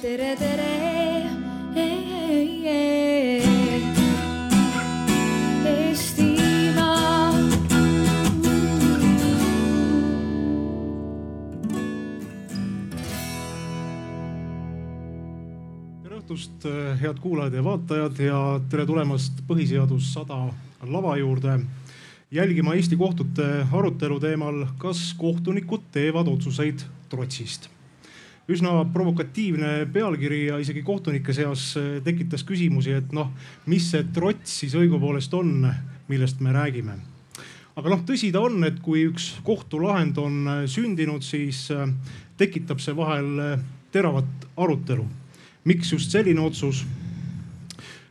tere, tere. Eestimaa. tere õhtust, head kuulajad ja vaatajad ja tere tulemast Põhiseadus sada lava juurde jälgima Eesti kohtute arutelu teemal, kas kohtunikud teevad otsuseid trotsist. Üsna provokatiivne pealkiri ja isegi kohtunike seas tekitas küsimusi, et noh, mis see trots siis õigupoolest on, millest me räägime. aga noh, tõsi ta on, et kui üks kohtulahend on sündinud, siis tekitab see vahel teravat arutelu miks just selline otsus?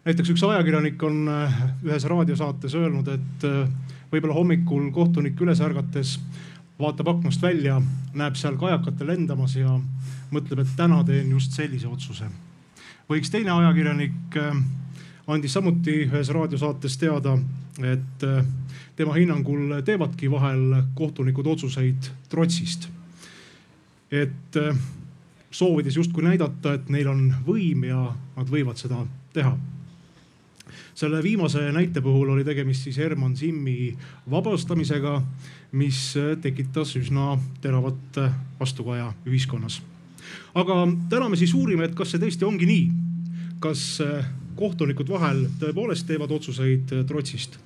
näiteks üks ajakirjanik on ühes raadiosaates öelnud, et võib-olla hommikul kohtunik üles ärgates vaatab aknast välja, näeb seal kajakate lendamas ja mõtleb, et täna teen just sellise otsuse. või üks teine ajakirjanik andis samuti ühes raadiosaates teada, et tema hinnangul teevadki vahel kohtunikud otsuseid trotsist. et soovides justkui näidata, et neil on võim ja nad võivad seda teha. Selle viimase näite puhul oli tegemist siis Herman Simmi vabastamisega, mis tekitas üsna teravat vastukaja ühiskonnas. aga täna me siis uurime, et kas see tõesti ongi nii. kas kohtunikud vahel tõepoolest teevad otsuseid trotsist?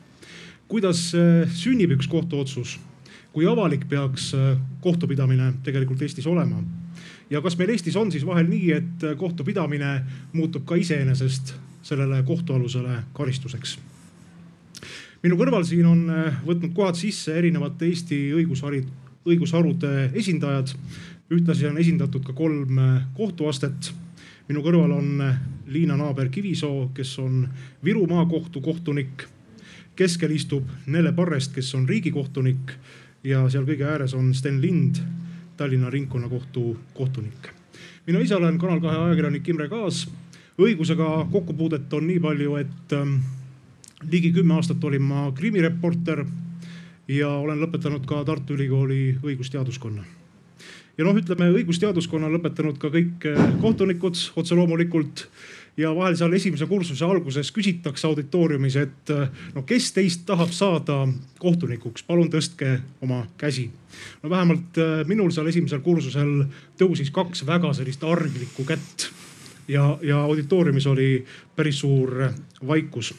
kuidas sünnib üks kohtuotsus? kui avalik peaks kohtupidamine tegelikult Eestis olema? ja kas meil Eestis on siis vahel nii, et kohtupidamine muutub ka iseenesest sellele kohtualusele karistuseks? minu kõrval siin on võtnud kohad sisse erinevate Eesti õigusharid, õigusharude esindajad. ühtlasi on esindatud ka kolm kohtuastet. minu kõrval on Liina Naaber-Kivisoo, kes on Viru maakohtu kohtunik. keskel istub Nele Parrest, kes on riigikohtunik ja seal kõige ääres on Sten Lind Tallinna Ringkonnakohtu kohtunik. mina ise olen Kanal kahe ajakirjanik Imre Kaas. Õigusega kokkupuudet on nii palju, et ähm, ligi kümme aastat olin ma krimireporter ja olen lõpetanud ka Tartu Ülikooli õigusteaduskonna. ja noh, ütleme õigusteaduskonna lõpetanud ka kõik kohtunikud otse loomulikult ja vahel seal esimese kursuse alguses küsitakse auditooriumis, et no kes teist tahab saada kohtunikuks, palun tõstke oma käsi. no vähemalt minul seal esimesel kursusel tõusis kaks väga sellist arglikku kätt ja, ja auditooriumis oli päris suur vaikus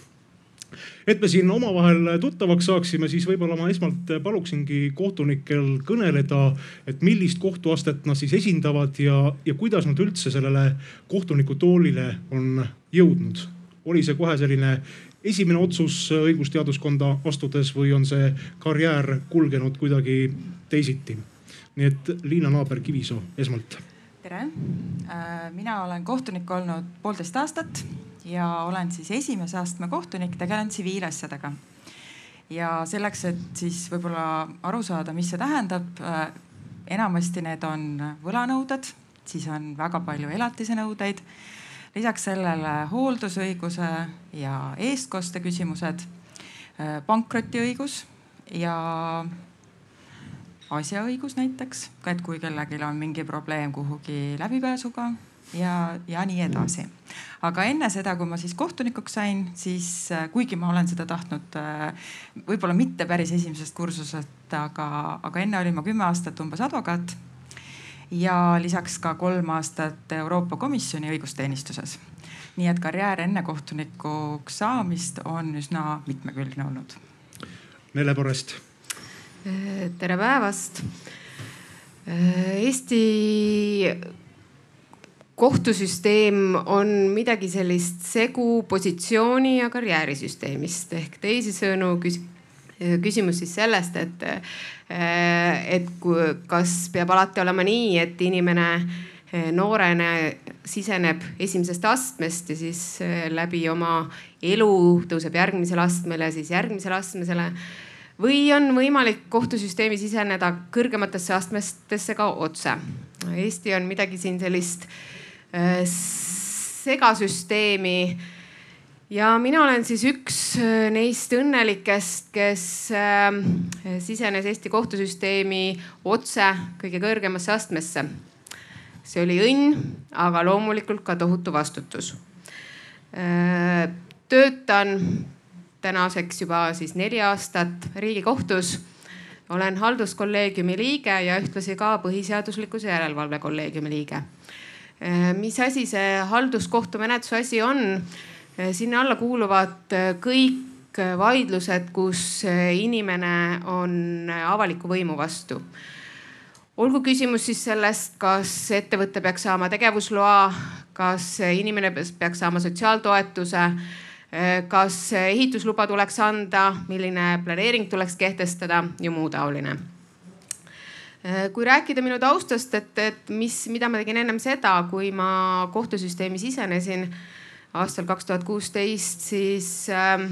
et me siin omavahel tuttavaks saaksime, siis võib-olla ma esmalt paluksingi kohtunikel kõneleda, et millist kohtuastet nad siis esindavad ja, ja kuidas nad üldse sellele kohtuniku toolile on jõudnud. oli see kohe selline esimene otsus õigusteaduskonda astudes või on see karjäär kulgenud kuidagi teisiti? nii et Liina Naaber-Kivisoo esmalt. Tere, mina olen kohtunik olnud poolteist aastat ja olen siis esimese astme kohtunik, tegelen tsiviilasjadega. ja selleks, et siis võib-olla aru saada, mis see tähendab. enamasti need on võlanõuded, siis on väga palju elatise nõudeid. lisaks sellele hooldusõiguse ja eestkoste küsimused, pankrotiõigus ja asjaõigus näiteks, et kui kellelgi on mingi probleem kuhugi läbipääsuga ja, ja nii edasi. aga enne seda, kui ma siis kohtunikuks sain, siis kuigi ma olen seda tahtnud võib-olla mitte päris esimesest kursusest, aga, aga enne olin ma kümme aastat umbes advokaat. ja lisaks ka kolm aastat Euroopa Komisjoni õigusteenistuses. nii et karjäär enne kohtunikuks saamist on üsna mitmekülgne olnud. Nele Porest. Tere päevast. Eesti kohtusüsteem on midagi sellist segu positsiooni ja karjäärisüsteemist ehk teisisõnu küsimus siis sellest, et, et kas peab alati olema nii, et inimene noorena siseneb esimesest astmest ja siis läbi oma elu tõuseb järgmisele astmele, siis järgmisele astmesele. Või on võimalik kohtusüsteemi siseneda kõrgematesse astmetesse ka otse. Eesti on midagi siin sellist äh, segasüsteemi. ja mina olen siis üks äh, neist õnnelikest, kes äh, sisenes Eesti kohtusüsteemi otse kõige kõrgemasse astmesse. see oli õnn, aga loomulikult ka tohutu vastutus. töötan tänaseks juba siis neli aastat Riigikohtus. olen halduskolleegiumi liige ja ühtlasi ka põhiseaduslikkuse järelevalve kolleegiumi liige. mis asi see halduskohtumenetluse asi on? sinna alla kuuluvad kõik vaidlused, kus inimene on avaliku võimu vastu olgu küsimus siis sellest, kas ettevõte peaks saama tegevusloa, kas inimene peaks saama sotsiaaltoetuse, kas ehitusluba tuleks anda, milline planeering tuleks kehtestada ja muu taoline. kui rääkida minu taustast, et, et mis, mida ma tegin ennem seda, kui ma kohtusüsteemi sisenesin aastal kaks tuhat kuusteist, siis äh,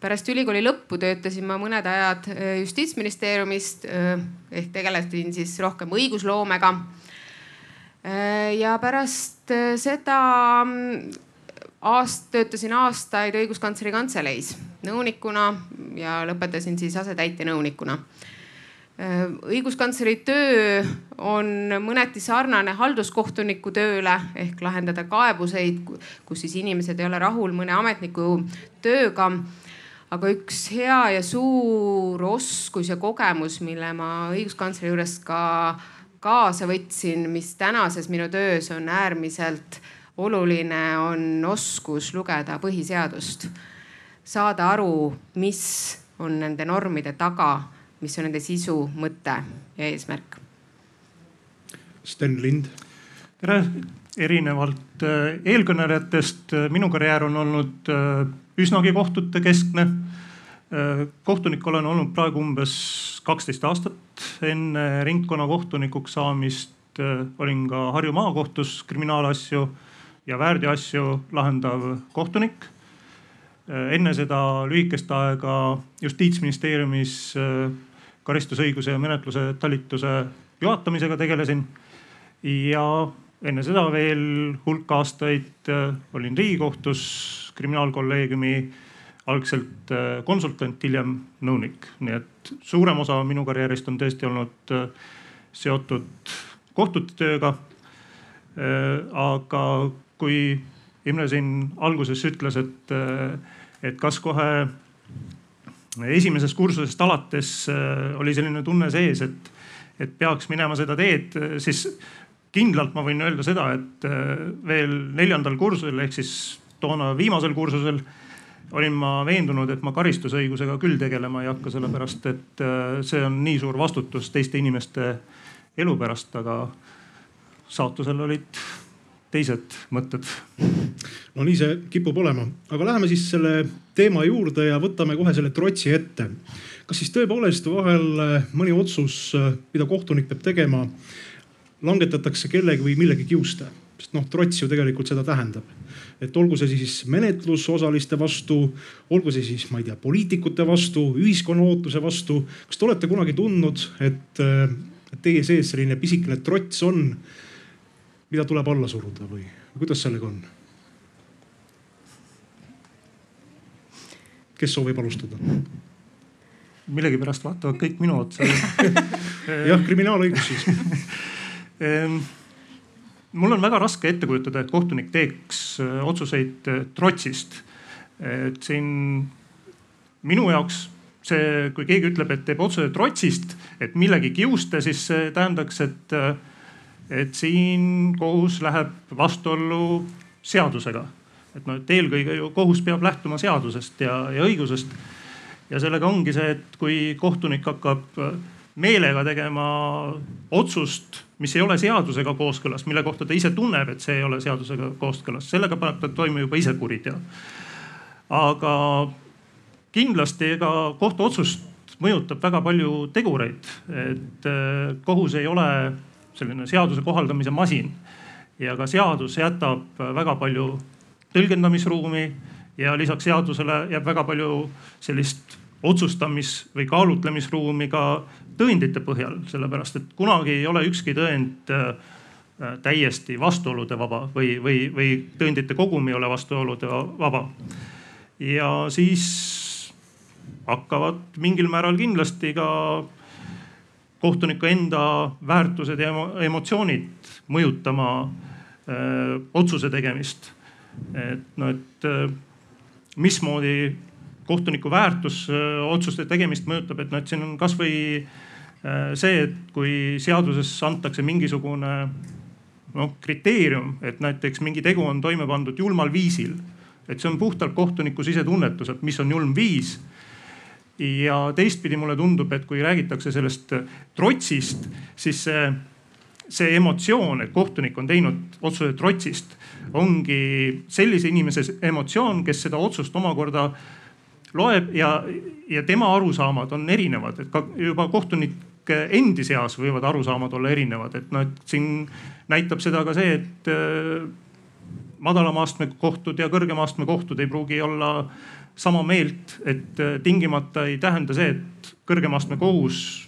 pärast ülikooli lõppu töötasin ma mõned ajad äh, justiitsministeeriumist äh, ehk tegelesin siis rohkem õigusloomega. Äh, ja pärast seda mm, aast-, töötasin aastaid õiguskantsleri kantseleis nõunikuna ja lõpetasin siis asetäitja nõunikuna. Õiguskantsleri töö on mõneti sarnane halduskohtuniku tööle ehk lahendada kaebuseid, kus siis inimesed ei ole rahul mõne ametniku tööga. Aga üks hea ja suur oskus ja kogemus, mille ma õiguskantsleri juures ka kaasa võtsin, mis tänases minu töös on äärmiselt oluline, on oskus lugeda põhiseadust. saada aru, mis on nende normide taga, mis on nende sisu, mõte ja eesmärk. Sten Lind. tere, erinevalt äh, eelkõnelejatest äh, minu karjäär on olnud äh, üsnagi kohtute keskne. kohtunik olen olnud praegu umbes kaksteist aastat. enne ringkonnakohtunikuks saamist olin ka Harju maakohtus kriminaalasju ja väärteoasju lahendav kohtunik. enne seda lühikest aega justiitsministeeriumis karistusõiguse ja menetluse talituse juhatamisega tegelesin ja enne seda veel hulk aastaid äh, olin Riigikohtus kriminaalkolleegiumi algselt äh, konsultant, hiljem nõunik, nii et suurem osa minu karjäärist on tõesti olnud äh, seotud kohtute tööga. aga kui Imre siin alguses ütles, et, et kas kohe esimesest kursusest alates oli selline tunne sees, et, et peaks minema seda teed, siis kindlalt ma võin öelda seda, et äh, veel neljandal kursusel ehk siis toona viimasel kursusel olin ma veendunud, et ma karistusõigusega küll tegelema ei hakka, sellepärast et äh, see on nii suur vastutus teiste inimeste elu pärast, aga saatusel olid teised mõtted. no nii see kipub olema, aga läheme siis selle teema juurde ja võtame kohe selle trotsi ette. kas siis tõepoolest vahel äh, mõni otsus, mida kohtunik peab tegema langetatakse kellegi või millegi kiuste. sest noh, trots ju tegelikult seda tähendab. et olgu see siis menetlusosaliste vastu, olgu see siis, ma ei tea, poliitikute vastu, ühiskonna ootuse vastu. kas te olete kunagi tundnud, et teie sees selline pisikene trots on, mida tuleb alla suruda või kuidas sellega on? kes soovib alustada? millegipärast vaatavad kõik minu otsa jah, kriminaalõigus siis Ehm, mul on väga raske ette kujutada, et kohtunik teeks äh, otsuseid äh, trotsist. et siin minu jaoks see, kui keegi ütleb, et teeb otsuse trotsist, et millegi kiuste, siis see tähendaks, et, äh, et siin kohus läheb vastuollu seadusega. et noh, et eelkõige ju kohus peab lähtuma seadusest ja, ja õigusest. ja sellega ongi see, et kui kohtunik hakkab meelega tegema otsust mis ei ole seadusega kooskõlas, mille kohta ta ise tunneb, et see ei ole seadusega kooskõlas, sellega paneb ta toime juba ise kuriteo. aga kindlasti ega kohtuotsust mõjutab väga palju tegureid, et äh, kohus ei ole selline seaduse kohaldamise masin ja ka seadus jätab väga palju tõlgendamisruumi ja lisaks seadusele jääb väga palju sellist otsustamis- või kaalutlemisruumi ka tõendite põhjal, sellepärast et kunagi ei ole ükski tõend äh, täiesti vastuolude vaba või, või, või tõendite kogum ei ole vastuolude vaba. ja siis hakkavad mingil määral kindlasti ka kohtuniku enda väärtused ja emotsioonid mõjutama öö, otsuse tegemist. et no, et öö, mismoodi kohtuniku väärtus öö, otsuste tegemist mõjutab, et noh, et siin on kasvõi see, et kui seaduses antakse mingisugune noh kriteerium, et näiteks mingi tegu on toime pandud julmal viisil, et see on puhtalt kohtuniku sisetunnetus, et mis on julm viis ja teistpidi mulle tundub, et kui räägitakse sellest trotsist, siis see, see emotsioon, et kohtunik on teinud otsuse trotsist, ongi sellise inimese emotsioon, kes seda otsust omakorda loeb ja, ja tema arusaamad on erinevad, et ka juba kohtunike endi seas võivad arusaamad olla erinevad, et noh, et siin näitab seda ka see, et äh, madalama astme kohtud ja kõrgema astme kohtud ei pruugi olla sama meelt, et äh, tingimata ei tähenda see, et kõrgema astme kohus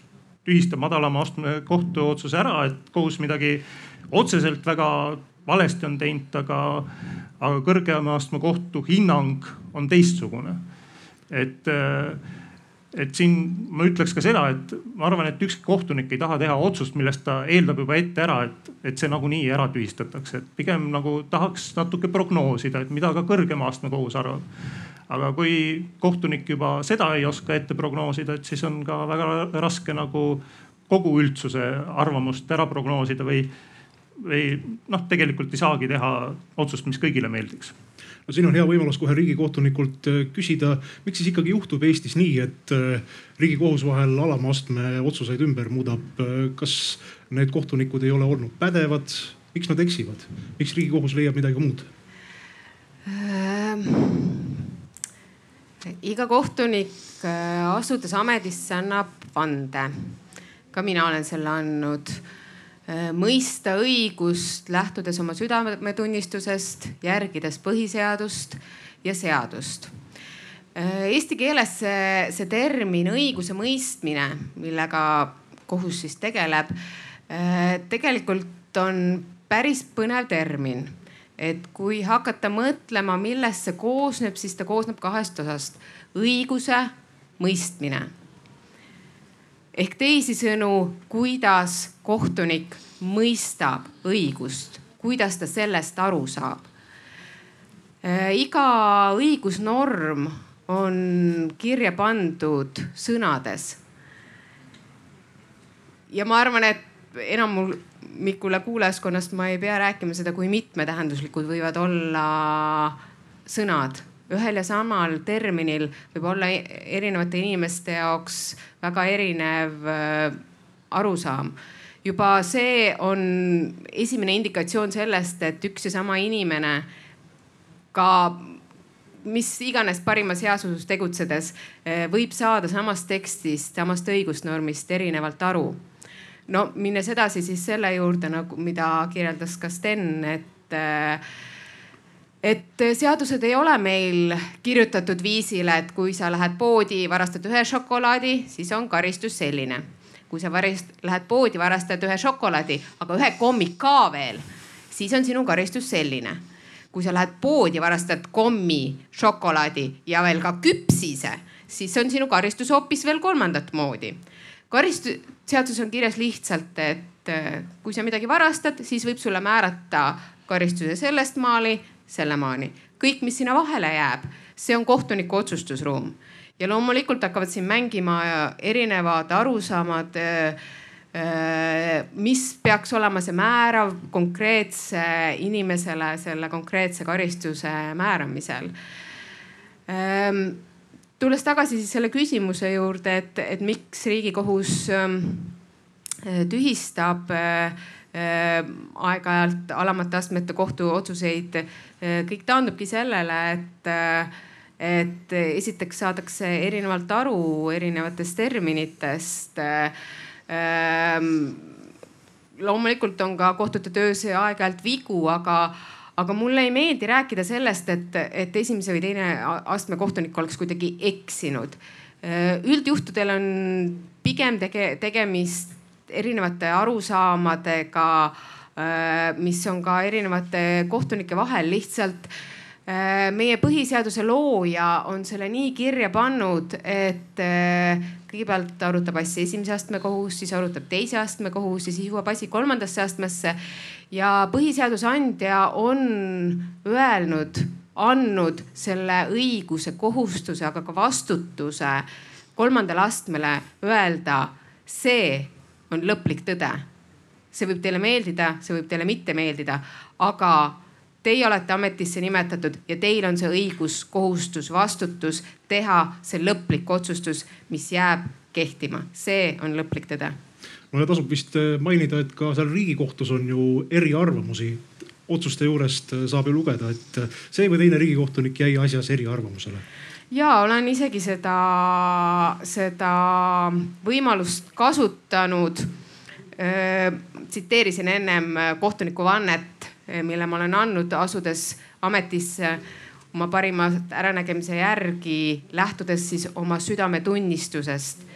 tühistab madalama astme kohtu otsuse ära, et kohus midagi otseselt väga valesti on teinud, aga, aga kõrgema astme kohtu hinnang on teistsugune. et, äh, et siin ma ütleks ka seda, et ma arvan, et ükski kohtunik ei taha teha otsust, millest ta eeldab juba ette ära, et, et see nagunii ära tühistatakse, et pigem nagu tahaks natuke prognoosida, et mida ka kõrgema astme kohus arvab aga kui kohtunik juba seda ei oska ette prognoosida, et siis on ka väga raske nagu kogu üldsuse arvamust ära prognoosida või, või noh, tegelikult ei saagi teha otsust, mis kõigile meeldiks no siin on hea võimalus kohe riigikohtunikult äh, küsida, miks siis ikkagi juhtub Eestis nii, et äh, riigikohus vahel alama astme otsuseid ümber muudab. Äh, kas need kohtunikud ei ole olnud pädevad, miks nad eksivad, miks riigikohus leiab midagi muud? Iga kohtunik äh, asudes ametisse annab vande. ka mina olen selle andnud. Äh, mõista õigust lähtudes oma südametunnistusest, järgides põhiseadust ja seadust. Äh, eesti keeles see, see termin õiguse mõistmine, millega kohus siis tegeleb, tegelikult on päris põnev termin et kui hakata mõtlema, millest see koosneb, siis ta koosneb kahest osast. õiguse mõistmine. ehk teisisõnu, kuidas kohtunik mõistab õigust, kuidas ta sellest aru saab. Äh, iga õigusnorm on kirja pandud sõnades. ja ma arvan, et enam mul Mikule kuulajaskonnast ma ei pea rääkima seda, kui mitmetähenduslikud võivad olla sõnad. ühel ja samal terminil võib olla erinevate inimeste jaoks väga erinev äh, arusaam juba see on esimene indikatsioon sellest, et üks ja sama inimene ka mis iganes parimas heas usus tegutsedes äh, võib saada samast tekstist, samast õigusnormist erinevalt aru no minnes edasi siis selle juurde nagu, mida kirjeldas ka Sten, et äh, et seadused ei ole meil kirjutatud viisile, et kui sa lähed poodi, varastad ühe šokolaadi, siis on karistus selline. kui sa varist, lähed poodi, varastad ühe šokolaadi, aga ühe kommi ka veel, siis on sinu karistus selline. kui sa lähed poodi, varastad kommi, šokolaadi ja veel ka küpsise, siis on sinu karistus hoopis veel kolmandat moodi karistus, seaduses on kirjas lihtsalt, et äh, kui sa midagi varastad, siis võib sulle määrata karistuse sellest maali, selle maani. kõik, mis sinna vahele jääb, see on kohtuniku otsustusruum ja loomulikult hakkavad siin mängima erinevad arusaamad äh, äh, mis peaks olema see määrav konkreetse inimesele selle konkreetse karistuse määramisel ähm, tulles tagasi siis selle küsimuse juurde, et, et miks riigikohus ähm, tühistab äh, äh, aeg-ajalt alamate astmete kohtuotsuseid. Äh, kõik taandubki sellele, et, et esiteks saadakse erinevalt aru erinevatest terminitest ähm, loomulikult on ka kohtute töös aeg-ajalt vigu, aga aga mulle ei meeldi rääkida sellest, et, et esimese või teine astme kohtunik oleks kuidagi eksinud. üldjuhtudel on pigem tege, tegemist erinevate arusaamadega, mis on ka erinevate kohtunike vahel lihtsalt meie põhiseaduse looja on selle nii kirja pannud, et kõigepealt arutab asja esimese astme kohus, siis arutab teise astme kohus siis jõuab asi kolmandasse astmesse ja põhiseaduse andja on öelnud, andnud selle õiguse, kohustuse, aga ka vastutuse kolmandale astmele öelda, see on lõplik tõde. see võib teile meeldida, see võib teile mitte meeldida, aga teie olete ametisse nimetatud ja teil on see õigus, kohustus, vastutus teha see lõplik otsustus, mis jääb kehtima, see on lõplik tõde. Ja tasub vist mainida, et ka seal Riigikohtus on ju eriarvamusi. Otsuste juurest saab ju lugeda, et see või teine riigikohtunik jäi asjas eriarvamusele. Ja olen isegi seda, seda võimalust kasutanud. tsiteerisin ennem kohtuniku vannet, mille ma olen andnud, asudes ametisse oma parima äranägemise järgi, lähtudes siis oma südametunnistusest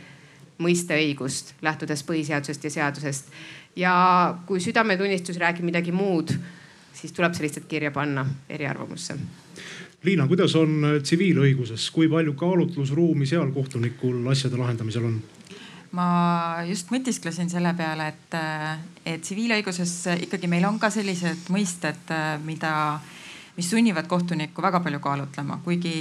mõista õigust, lähtudes põhiseadusest ja seadusest. ja kui südametunnistus räägib midagi muud, siis tuleb see lihtsalt kirja panna eriarvamusse Liina, kuidas on äh, tsiviilõiguses, kui palju kaalutlusruumi seal kohtunikul asjade lahendamisel on? ma just mõtisklesin selle peale, et, äh, et tsiviilõiguses ikkagi meil on ka sellised mõisted, äh, mida mis sunnivad kohtunikku väga palju kaalutlema, kuigi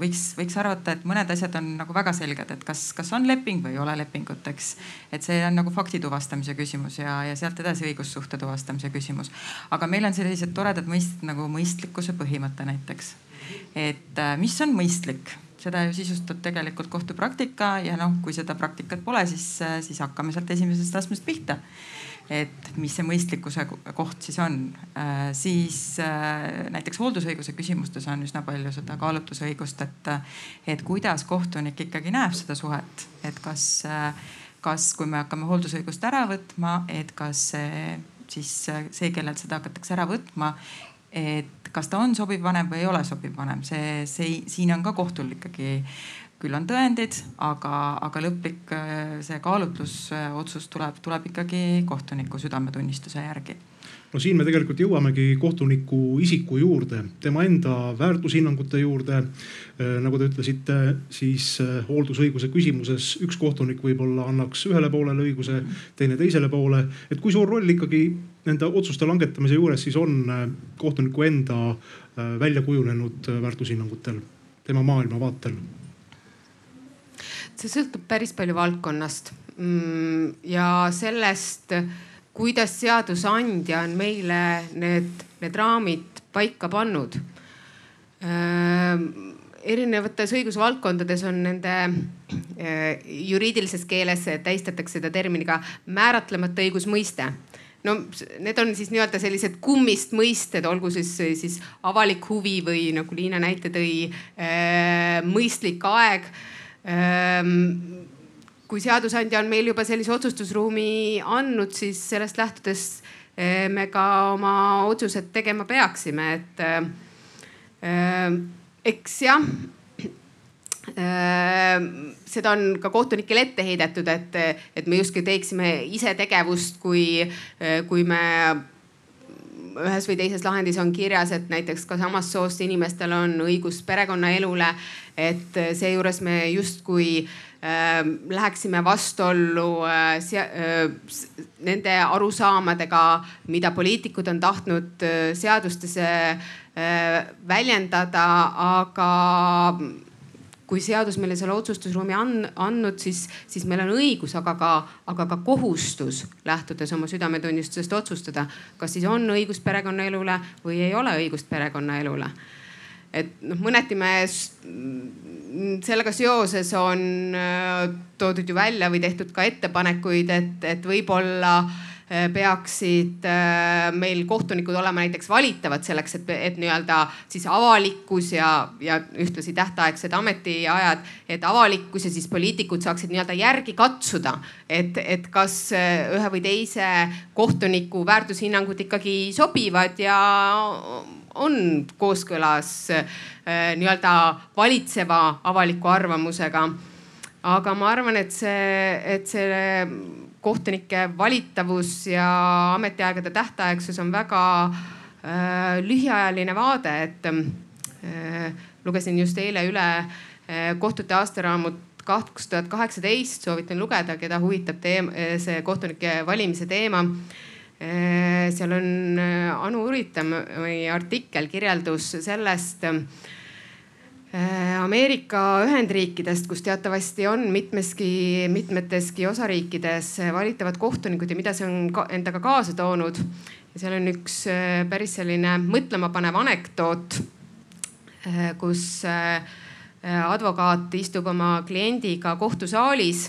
võiks, võiks arvata, et mõned asjad on nagu väga selged, et kas, kas on leping või ei ole lepingut, eks. et see on nagu fakti tuvastamise küsimus ja, ja sealt edasi õigussuhte tuvastamise küsimus. aga meil on sellised toredad mõisted nagu mõistlikkuse põhimõte näiteks. et äh, mis on mõistlik seda ju sisustab tegelikult kohtupraktika ja noh, kui seda praktikat pole, siis, äh, siis hakkame sealt esimesest astmest pihta et mis see mõistlikkuse koht siis on, äh, siis äh, näiteks hooldusõiguse küsimustes on üsna palju seda kaalutlusõigust, et, et kuidas kohtunik ikkagi näeb seda suhet, et kas, äh, kas, kui me hakkame hooldusõigust ära võtma, et kas see siis see, kellelt seda hakatakse ära võtma, et kas ta on sobiv vanem või ei ole sobiv vanem, see, see siin on ka kohtul ikkagi küll on tõendid, aga, aga lõplik see kaalutlusotsus tuleb, tuleb ikkagi kohtuniku südametunnistuse järgi no siin me tegelikult jõuamegi kohtuniku isiku juurde, tema enda väärtushinnangute juurde. Äh, nagu te ütlesite, siis äh, hooldusõiguse küsimuses üks kohtunik võib-olla annaks ühele poolele õiguse, teine teisele poole. et kui suur roll ikkagi nende otsuste langetamise juures siis on äh, kohtuniku enda välja kujunenud väärtushinnangutel, tema maailmavaatel? See sõltub päris palju valdkonnast. Mm, ja sellest, kuidas seadusandja on meile need, need raamid paika pannud. erinevates õigusvaldkondades on nende juriidilises keeles tähistatakse seda terminiga määratlemata õigusmõiste. No need on siis nii-öelda sellised kummist mõisted, olgu siis, siis avalik huvi või nagu Liina näite tõi, mõistlik aeg kui seadusandja on meil juba sellise otsustusruumi andnud, siis sellest lähtudes eh, me ka oma otsused tegema peaksime, et äh, eks jah äh,. seda on ka kohtunikele ette heidetud, et, et me justkui teeksime ise tegevust, kui, kui me ühes või teises lahendis on kirjas, et näiteks ka samast soost inimestel on õigus perekonnaelule. et seejuures me justkui äh, läheksime vastuollu äh, äh, nende arusaamadega, mida poliitikud on tahtnud äh, seadustes äh, väljendada, aga kui seadus meile selle otsustusruumi on andnud, siis, siis meil on õigus, aga ka, aga ka kohustus lähtudes oma südametunnistusest otsustada, kas siis on õigust perekonnaelule või ei ole õigust perekonnaelule. et noh, mõneti me sellega seoses on äh, toodud ju välja või tehtud ka ettepanekuid, et, et võib-olla äh, peaksid äh, meil kohtunikud olema näiteks valitavad selleks, et, et nii-öelda siis avalikkus ja, ja ühtlasi tähtaegsed ametiajad, et avalikkus ja siis poliitikud saaksid nii-öelda järgi katsuda, et, et kas äh, ühe või teise kohtuniku väärtushinnangud ikkagi sobivad ja on kooskõlas nii-öelda valitseva avaliku arvamusega. aga ma arvan, et see, et see kohtunike valitavus ja ametiaegade tähtaegsus on väga äh, lühiajaline vaade, et äh, lugesin just eile üle äh, kohtute aastaraamut kaks tuhat kaheksateist, soovitan lugeda, keda huvitab teema, see kohtunike valimise teema. Seal on Anu Uritami artikkel, kirjeldus sellest Ameerika Ühendriikidest, kus teatavasti on mitmeski, mitmeteski osariikides valitavad kohtunikud ja mida see on ka, endaga kaasa toonud. seal on üks päris selline mõtlemapanev anekdoot, kus advokaat istub oma kliendiga kohtusaalis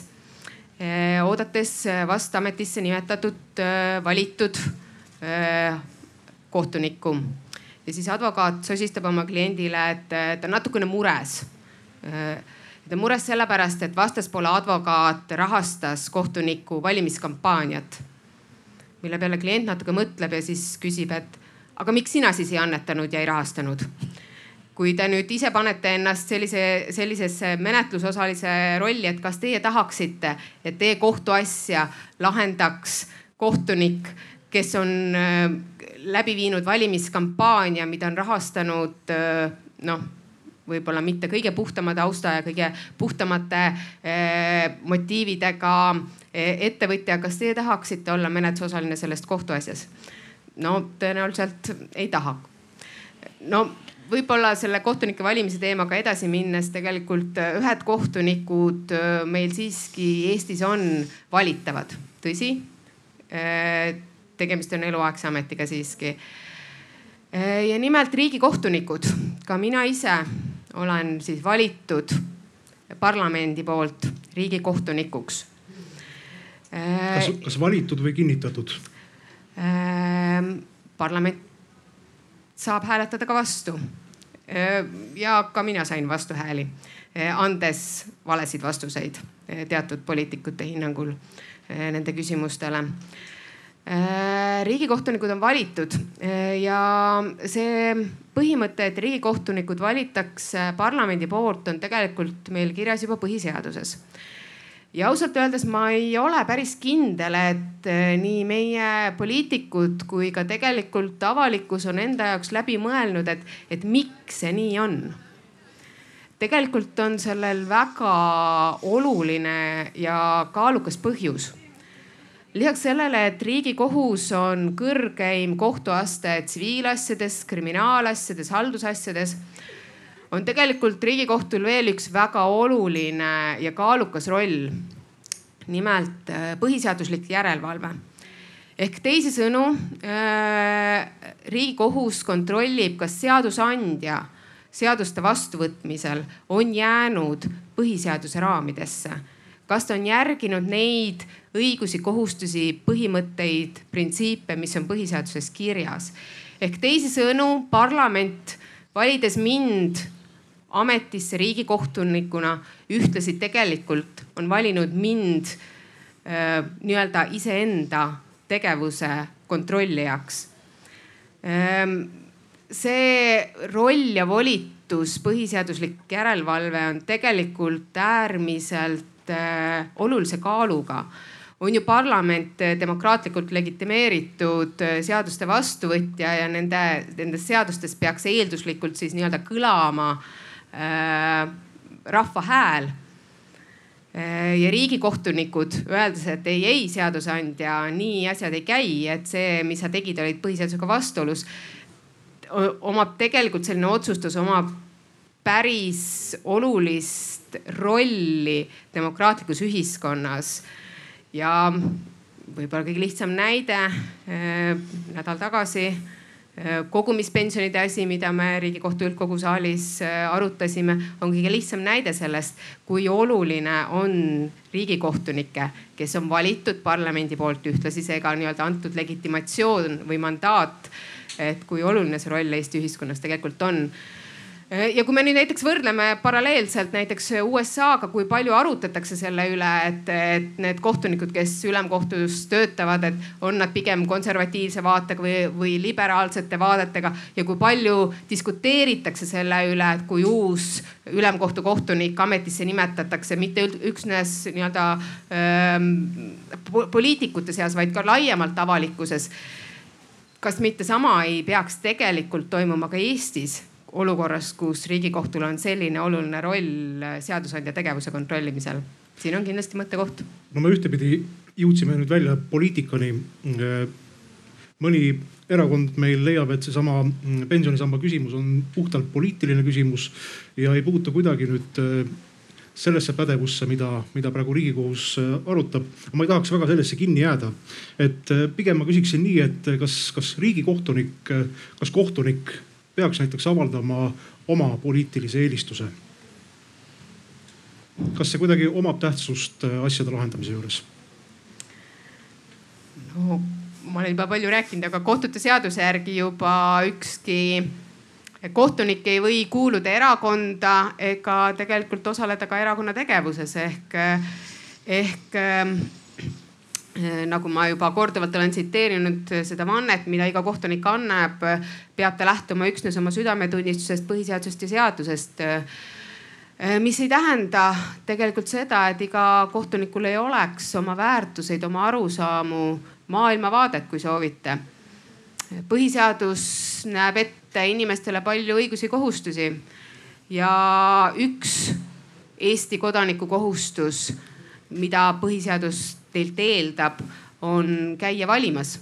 oodates vast ametisse nimetatud valitud kohtunikku. Ja siis advokaat sosistab oma kliendile, et ta on natukene mures. ta on mures sellepärast, et vastaspoole advokaat rahastas kohtuniku valimiskampaaniat. mille peale klient natuke mõtleb ja siis küsib, et aga miks sina siis ei annetanud ja ei rahastanud kui te nüüd ise panete ennast sellise, sellisesse menetlusosalise rolli, et kas teie tahaksite, et teie kohtuasja lahendaks kohtunik, kes on äh, läbi viinud valimiskampaania, mida on rahastanud äh, noh, võib-olla mitte kõige puhtama tausta ja kõige puhtamate äh, motiividega ettevõtja, kas teie tahaksite olla menetlusosaline selles kohtuasjas? no tõenäoliselt ei taha. no võib-olla selle kohtunike valimise teemaga edasi minnes tegelikult ühed kohtunikud meil siiski Eestis on valitavad, tõsi. Äh, tegemist on eluaegse ametiga siiski. ja nimelt riigikohtunikud, ka mina ise olen siis valitud parlamendi poolt riigikohtunikuks. kas, kas valitud või kinnitatud? parlament saab hääletada ka vastu. ja ka mina sain vastuhääli, andes valesid vastuseid teatud poliitikute hinnangul nende küsimustele riigikohtunikud on valitud ja see põhimõte, et riigikohtunikud valitakse parlamendi poolt, on tegelikult meil kirjas juba põhiseaduses ja ausalt öeldes ma ei ole päris kindel, et eh, nii meie poliitikud kui ka tegelikult avalikkus on enda jaoks läbi mõelnud, et, et miks see nii on. tegelikult on sellel väga oluline ja kaalukas põhjus. Lisaks sellele, et riigikohus on kõrgeim kohtuaste tsiviilasjades, kriminaalasjades, haldusasjades on tegelikult Riigikohtul veel üks väga oluline ja kaalukas roll. nimelt äh, põhiseaduslik järelevalve ehk teisisõnu äh, Riigikohus kontrollib, kas seadusandja seaduste vastuvõtmisel on jäänud põhiseaduse raamidesse. Kas ta on järginud neid õigusi, kohustusi, põhimõtteid, printsiipe, mis on põhiseaduses kirjas. ehk teisisõnu parlament valides mind ametisse riigikohtunikuna ühtlasi tegelikult on valinud mind äh, nii-öelda iseenda tegevuse kontrollijaks ähm,. see roll ja volitus, põhiseaduslik järelevalve on tegelikult äärmiselt äh, olulise kaaluga on ju parlament demokraatlikult legitimeeritud äh, seaduste vastuvõtja ja nende, nendest seadustest peaks eelduslikult siis nii-öelda kõlama äh, Äh, rahva hääl äh, ja riigikohtunikud öeldes, et ei, ei seadusandja, nii asjad ei käi, et see, mis sa tegid, olid põhiseadusega vastuolus. omab tegelikult selline otsustus omab päris olulist rolli demokraatlikus ühiskonnas. ja võib-olla kõige lihtsam näide äh, nädal tagasi Äh, kogumispensionide asi, mida me Riigikohtu üldkogu saalis äh, arutasime, on kõige lihtsam näide sellest, kui oluline on riigikohtunikke, kes on valitud parlamendi poolt ühtlasi seega nii-öelda antud legitimatsioon või mandaat. et kui oluline see roll Eesti ühiskonnas tegelikult on ja kui me nüüd näiteks võrdleme paralleelselt näiteks USA-ga, kui palju arutatakse selle üle, et, et need kohtunikud, kes ülemkohtus töötavad, et on nad pigem konservatiivse vaatega või, või liberaalsete vaadetega ja kui palju diskuteeritakse selle üle, et kui uus ülemkohtu kohtunik ametisse nimetatakse, mitte üksnes nii-öelda ähm, poliitikute seas, vaid ka laiemalt avalikkuses. kas mitte sama ei peaks tegelikult toimuma ka Eestis? Olukorras, kus Riigikohtul on selline oluline roll seadusandja tegevuse kontrollimisel. siin on kindlasti mõttekoht. no me ühtepidi jõudsime nüüd välja poliitikani. mõni erakond meil leiab, et seesama mm, pensionisamba küsimus on puhtalt poliitiline küsimus ja ei puutu kuidagi nüüd sellesse pädevusse, mida, mida praegu riigikohus arutab. ma ei tahaks väga sellesse kinni jääda. et pigem ma küsiksin nii, et kas, kas riigikohtunik, kas kohtunik peaks näiteks avaldama oma poliitilise eelistuse? kas see kuidagi omab tähtsust äh, asjade lahendamise juures? no ma olen juba palju rääkinud, aga kohtute seaduse järgi juba ükski kohtunik ei või kuuluda erakonda ega tegelikult osaleda ka erakonna tegevuses ehk, ehk nagu ma juba korduvalt olen tsiteerinud seda vannet, mida iga kohtunik annab, peab ta lähtuma üksnes oma südametunnistusest, põhiseadusest ja seadusest. Äh, mis ei tähenda tegelikult seda, et iga kohtunikul ei oleks oma väärtuseid, oma arusaamu, maailmavaadet, kui soovite. põhiseadus näeb ette inimestele palju õigusi-kohustusi ja üks Eesti kodaniku kohustus, mida põhiseadus teilt eeldab, on käia valimas.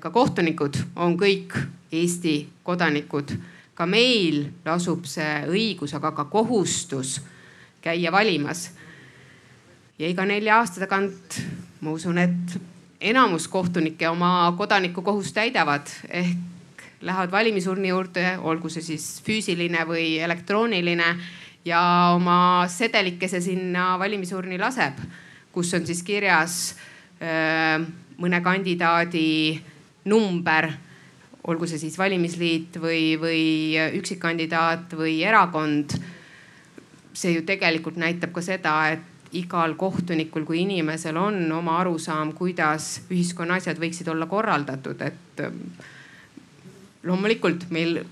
ka kohtunikud on kõik Eesti kodanikud, ka meil lasub see õigus, aga ka kohustus käia valimas. ja iga nelja aasta tagant ma usun, et enamus kohtunikke oma kodanikukohust täidavad ehk lähevad valimisurni juurde, olgu see siis füüsiline või elektrooniline ja oma sedelikese sinna valimisurni laseb kus on siis kirjas äh, mõne kandidaadi number, olgu see siis valimisliit või, või üksikkandidaat või erakond. see ju tegelikult näitab ka seda, et igal kohtunikul kui inimesel on oma arusaam, kuidas ühiskonna asjad võiksid olla korraldatud, et ähm, loomulikult meil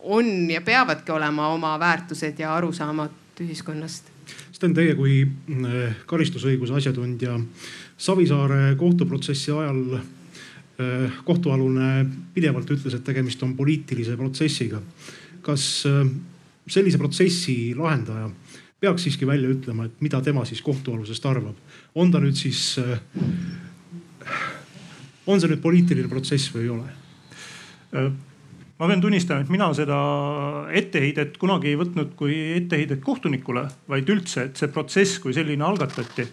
on ja peavadki olema oma väärtused ja arusaamad ühiskonnast Sten, teie kui mm, karistusõiguse asjatundja Savisaare kohtuprotsessi ajal eh, kohtualune pidevalt ütles, et tegemist on poliitilise protsessiga. kas eh, sellise protsessi lahendaja peaks siiski välja ütlema, et mida tema siis kohtualusest arvab? on ta nüüd siis, on see nüüd poliitiline protsess või ei ole? Ma pean tunnistama, et mina seda etteheidet kunagi ei võtnud kui etteheidet kohtunikule, vaid üldse, et see protsess kui selline algatati.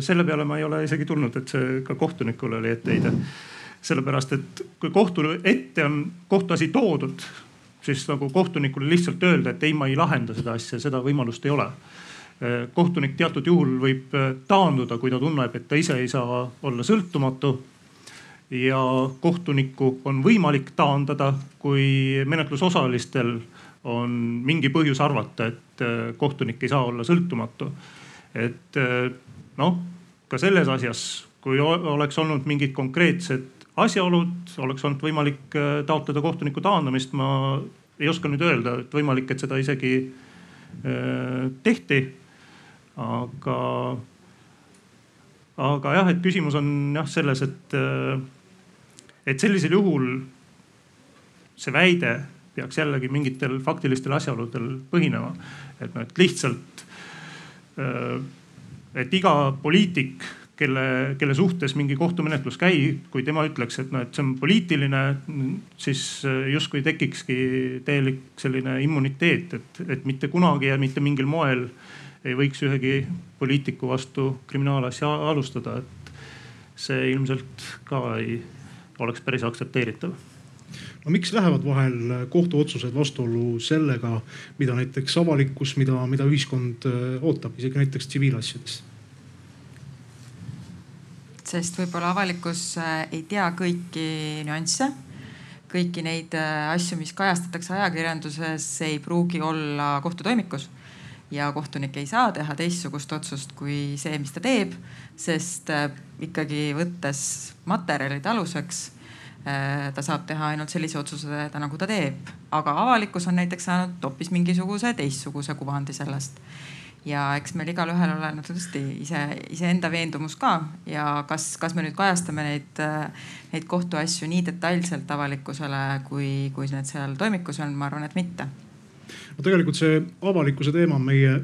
selle peale ma ei ole isegi tulnud, et see ka kohtunikule oli etteheide. sellepärast, et kui kohtu ette on kohtuasi toodud, siis nagu kohtunikule lihtsalt öelda, et ei, ma ei lahenda seda asja, seda võimalust ei ole kohtunik teatud juhul võib taanduda, kui ta tunneb, et ta ise ei saa olla sõltumatu ja kohtunikku on võimalik taandada, kui menetlusosalistel on mingi põhjus arvata, et äh, kohtunik ei saa olla sõltumatu. et äh, noh, ka selles asjas, kui oleks olnud mingid konkreetsed asjaolud, oleks olnud võimalik äh, taotleda kohtuniku taandamist. ma ei oska nüüd öelda, et võimalik, et seda isegi tehti. aga, aga jah, et küsimus on jah selles, et et sellisel juhul see väide peaks jällegi mingitel faktilistel asjaoludel põhinema. et noh, et lihtsalt, et iga poliitik, kelle, kelle suhtes mingi kohtumenetlus käib, kui tema ütleks, et noh, et see on poliitiline, siis justkui tekikski täielik selline immuniteet, et, et mitte kunagi ja mitte mingil moel ei võiks ühegi poliitiku vastu kriminaalasja alustada, et see ilmselt ka ei oleks päris aktsepteeritav. No miks lähevad vahel kohtuotsused vastuollu sellega, mida näiteks avalikkus, mida, mida ühiskond äh, ootab, isegi näiteks tsiviilasjades? sest võib-olla avalikkus äh, ei tea kõiki nüansse, kõiki neid äh, asju, mis kajastatakse ajakirjanduses, ei pruugi olla kohtutoimikus. Ja kohtunik ei saa teha teistsugust otsust kui see, mis ta teeb, sest äh, ikkagi võttes materjalid aluseks äh, ta saab teha ainult sellise otsuse, nagu ta teeb, aga avalikkus on näiteks saanud hoopis mingisuguse teistsuguse kuvandi sellest. ja eks meil igalühel ole no tõesti ise, iseenda veendumus ka. Ja kas, kas me nüüd kajastame neid, äh, neid kohtuasju nii detailselt avalikkusele, kui, kui need seal toimikus on, ma arvan, et mitte. No tegelikult see avalikkuse teema on meie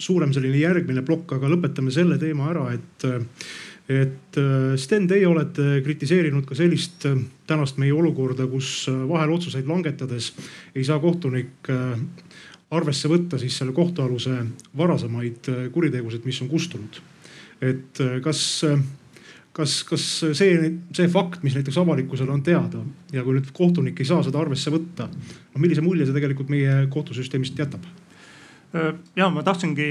suurem selline järgmine plokk, aga lõpetame selle teema ära, et et äh, Sten, teie olete kritiseerinud ka sellist äh, tänast meie olukorda, kus äh, vahel otsuseid langetades ei saa kohtunik arvesse võtta siis selle kohtualuse varasemaid kuritegusid, mis on kustunud. et kas, kas, kas see, see fakt, mis näiteks avalikkusele on teada ja kui nüüd kohtunik ei saa seda arvesse võtta, no millise mulje see tegelikult meie kohtusüsteemist jätab? Ja ma tahtsingi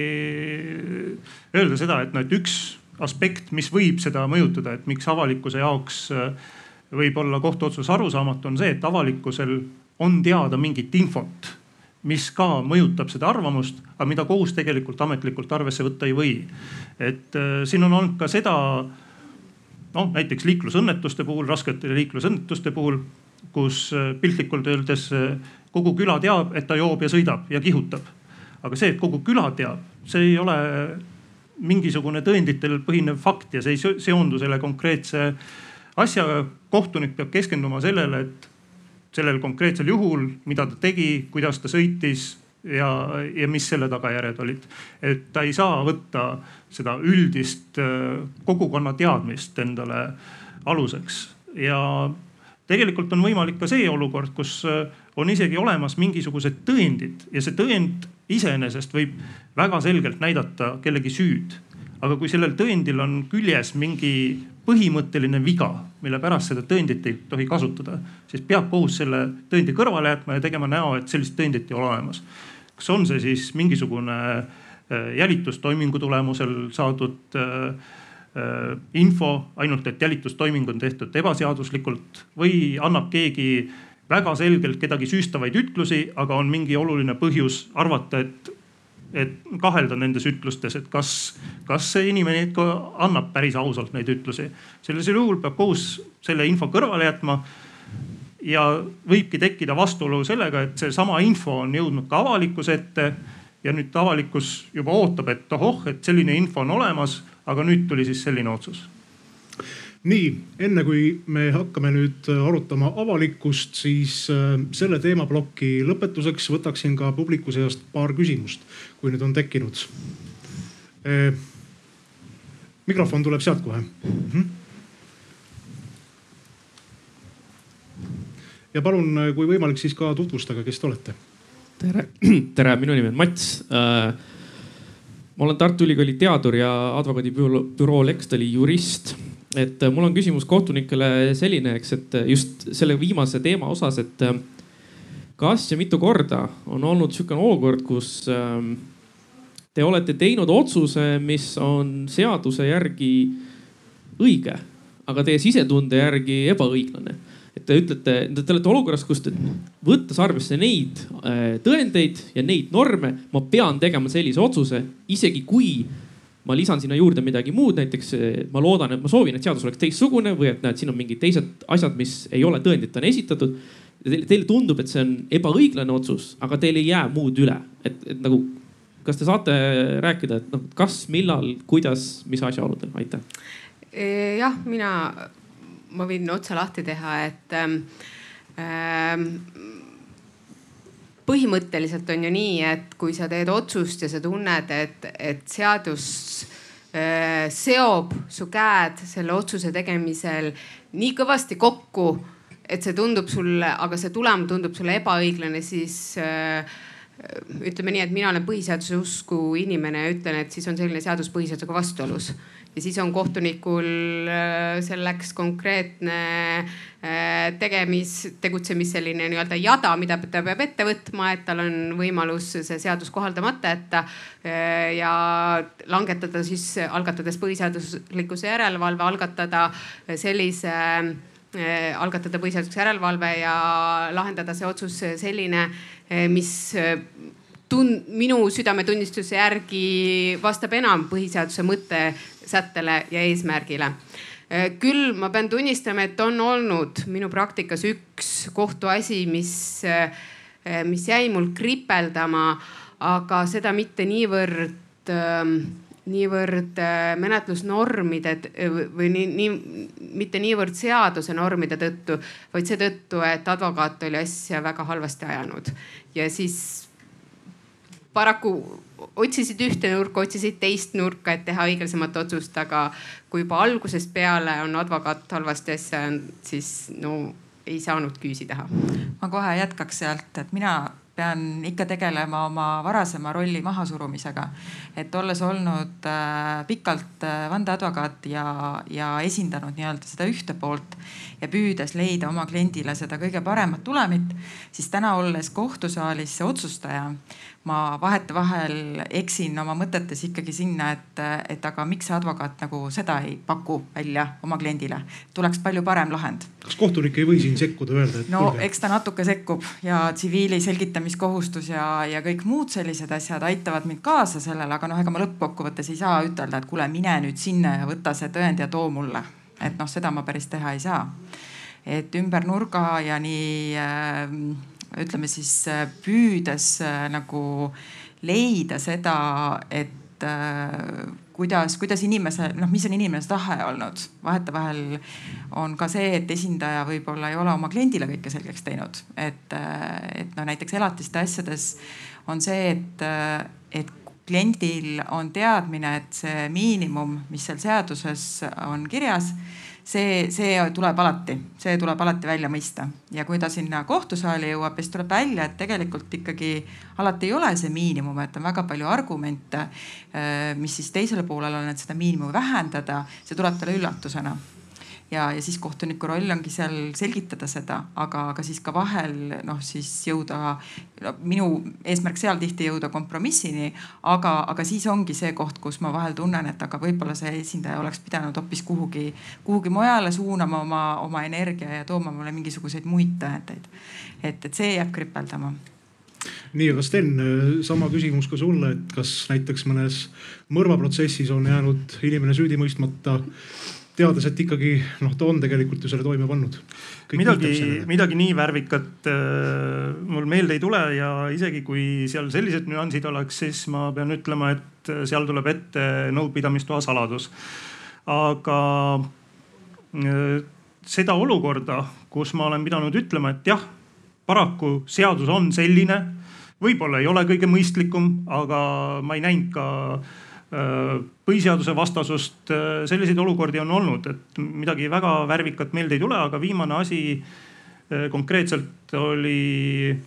öelda seda, et noh, et üks aspekt, mis võib seda mõjutada, et miks avalikkuse jaoks võib olla kohtuotsus arusaamatu, on see, et avalikkusel on teada mingit infot, mis ka mõjutab seda arvamust, aga mida kohus tegelikult ametlikult arvesse võtta ei või. et siin on olnud ka seda noh, näiteks liiklusõnnetuste puhul, raskete liiklusõnnetuste puhul, kus piltlikult öeldes kogu küla teab, et ta joob ja sõidab ja kihutab. Aga see, et kogu küla teab, see ei ole mingisugune tõenditel põhinev fakt ja see ei seondu selle konkreetse asjaga. kohtunik peab keskenduma sellele, et sellel konkreetsel juhul, mida ta tegi, kuidas ta sõitis ja, ja mis selle tagajärjed olid. et ta ei saa võtta seda üldist äh, kogukonna teadmist endale aluseks ja tegelikult on võimalik ka see olukord, kus äh, on isegi olemas mingisugused tõendid ja see tõend iseenesest võib väga selgelt näidata kellegi süüd. aga kui sellel tõendil on küljes mingi põhimõtteline viga, mille pärast seda tõendit ei tohi kasutada, siis peab kohus selle tõendi kõrvale jätma ja tegema näo, et sellist tõendit ei ole olemas. kas on see siis mingisugune äh, jälitustoimingu tulemusel saadud äh, äh, info, ainult et jälitustoiming on tehtud ebaseaduslikult või annab keegi väga selgelt kedagi süüstavaid ütlusi, aga on mingi oluline põhjus arvata, et, et kahelda nendes ütlustes, et kas, kas see inimene ikka annab päris ausalt neid ütlusi. sellisel juhul peab kohus selle info kõrvale jätma. ja võibki tekkida vastuolu sellega, et seesama info on jõudnud ka avalikkuse ette ja nüüd avalikkus juba ootab, et ohoh, et selline info on olemas, aga nüüd tuli siis selline otsus nii, enne kui me hakkame nüüd äh, arutama avalikkust, siis äh, selle teemaploki lõpetuseks võtaksin ka publiku seast paar küsimust, kui nüüd on tekkinud. Äh, mikrofon tuleb sealt kohe. -hmm. ja palun, kui võimalik, siis ka tutvustage, kes te olete. tere, tere, minu nimi on Mats ma olen Tartu Ülikooli teadur ja advokaadibüroo Lextali jurist et äh, mul on küsimus kohtunikele selline, eks, et äh, just selle viimase teema osas, et äh, kas ja mitu korda on olnud sihukene olukord, kus ähm, te olete teinud otsuse, mis on seaduse järgi õige, aga teie sisetunde järgi ebaõiglane? Et te ütlete, te olete olukorras, kus te, võttes arvesse neid tõendeid ja neid norme, ma pean tegema sellise otsuse, isegi kui ma lisan sinna juurde midagi muud, näiteks eh, ma loodan, et ma soovin, et seadus oleks teistsugune või et näed, siin on mingid teised asjad, mis ei ole tõenditena esitatud. Teile, teile tundub, et see on ebaõiglane otsus, aga teil ei jää muud üle, et, et nagu, kas te saate rääkida, et noh, kas, millal, kuidas, mis asjaoludel, aitäh. jah, mina, ma võin otsa lahti teha, et ähm, ähm põhimõtteliselt on ju nii, et kui sa teed otsust ja sa tunned, et, et seadus äh, seob su käed selle otsuse tegemisel nii kõvasti kokku, et see tundub sulle, aga see tulem tundub sulle ebaõiglane, siis äh, ütleme nii, et mina olen põhiseaduse usku inimene ja ütlen, et siis on selline seadus põhiseadusega vastuolus ja siis on kohtunikul äh, selleks konkreetne äh, tegemis, tegutsemis selline nii-öelda jada, mida ta peab ette võtma, et tal on võimalus see seadus kohaldamata jätta äh, ja langetada siis algatades põhiseaduslikkuse järelevalve, algatada sellise algatada põhiseaduslikkuse järelevalve ja lahendada see otsus selline, mis tun-, minu südametunnistuse järgi vastab enam põhiseaduse mõtte sättele ja eesmärgile. küll ma pean tunnistama, et on olnud minu praktikas üks kohtuasi, mis, mis jäi mul kripeldama, aga seda mitte niivõrd niivõrd menetlusnormide või nii, nii, mitte niivõrd seaduse normide tõttu, vaid seetõttu, et advokaat oli asja väga halvasti ajanud. ja siis paraku otsisid ühte nurka, otsisid teist nurka, et teha õiglasemat otsust, aga kui juba algusest peale on advokaat halvasti asja, siis no ei saanud küüsi teha. ma kohe jätkaks sealt, et mina pean ikka tegelema oma varasema rolli mahasurumisega. et olles olnud äh, pikalt äh, vandeadvokaat ja, ja esindanud nii-öelda seda ühte poolt ja püüdes leida oma kliendile seda kõige paremat tulemit, siis täna olles kohtusaalis otsustaja ma vahetevahel eksin oma mõtetes ikkagi sinna, et, et aga miks see advokaat nagu seda ei paku välja oma kliendile. tuleks palju parem lahend. kas kohtunik ei või siin sekkuda, öelda, et no tulge. eks ta natuke sekkub ja tsiviili selgitamiskohustus ja, ja kõik muud sellised asjad aitavad mind kaasa sellele, aga noh, ega ma lõppkokkuvõttes ei saa ütelda, et kuule, mine nüüd sinna ja võta see tõend ja too mulle. et noh, seda ma päris teha ei saa. et ümber nurga ja nii äh, ütleme siis äh, püüdes äh, nagu leida seda, et äh, kuidas, kuidas inimese, noh, mis on inimese tahe olnud. vahetevahel on ka see, et esindaja võib-olla ei ole oma kliendile kõike selgeks teinud, et, et no näiteks elatiste asjades on see, et, et kliendil on teadmine, et see miinimum, mis seal seaduses on kirjas see, see tuleb alati, see tuleb alati välja mõista. Ja kui ta sinna kohtusaali jõuab, siis tuleb välja, et tegelikult ikkagi alati ei ole see miinimum, et on väga palju argumente, mis siis teisele poolele on, et seda miinimumi vähendada, see tuleb talle üllatusena ja, ja siis kohtuniku roll ongi seal selgitada seda, aga, aga siis ka vahel noh, siis jõuda no,, minu eesmärk seal tihti jõuda kompromissini, aga, aga siis ongi see koht, kus ma vahel tunnen, et aga võib-olla see esindaja oleks pidanud hoopis kuhugi, kuhugi mujale suunama oma, oma energia ja tooma mulle mingisuguseid muid tõendeid. et, et see jääb kripeldama nii, aga Sten, sama küsimus ka sulle, et kas näiteks mõnes mõrvaprotsessis on jäänud inimene süüdi mõistmata teades, et ikkagi noh, ta on tegelikult ju selle toime pannud. midagi, midagi nii värvikat äh, mul meelde ei tule ja isegi kui seal sellised nüansid oleks, siis ma pean ütlema, et seal tuleb ette nõupidamistoa saladus. aga äh, seda olukorda, kus ma olen pidanud ütlema, et jah, paraku seadus on selline, võib-olla ei ole kõige mõistlikum, aga ma ei näinud ka Äh, põhiseaduse vastasust, äh, selliseid olukordi on olnud, et midagi väga värvikat meelde ei tule, aga viimane asi äh, konkreetselt oli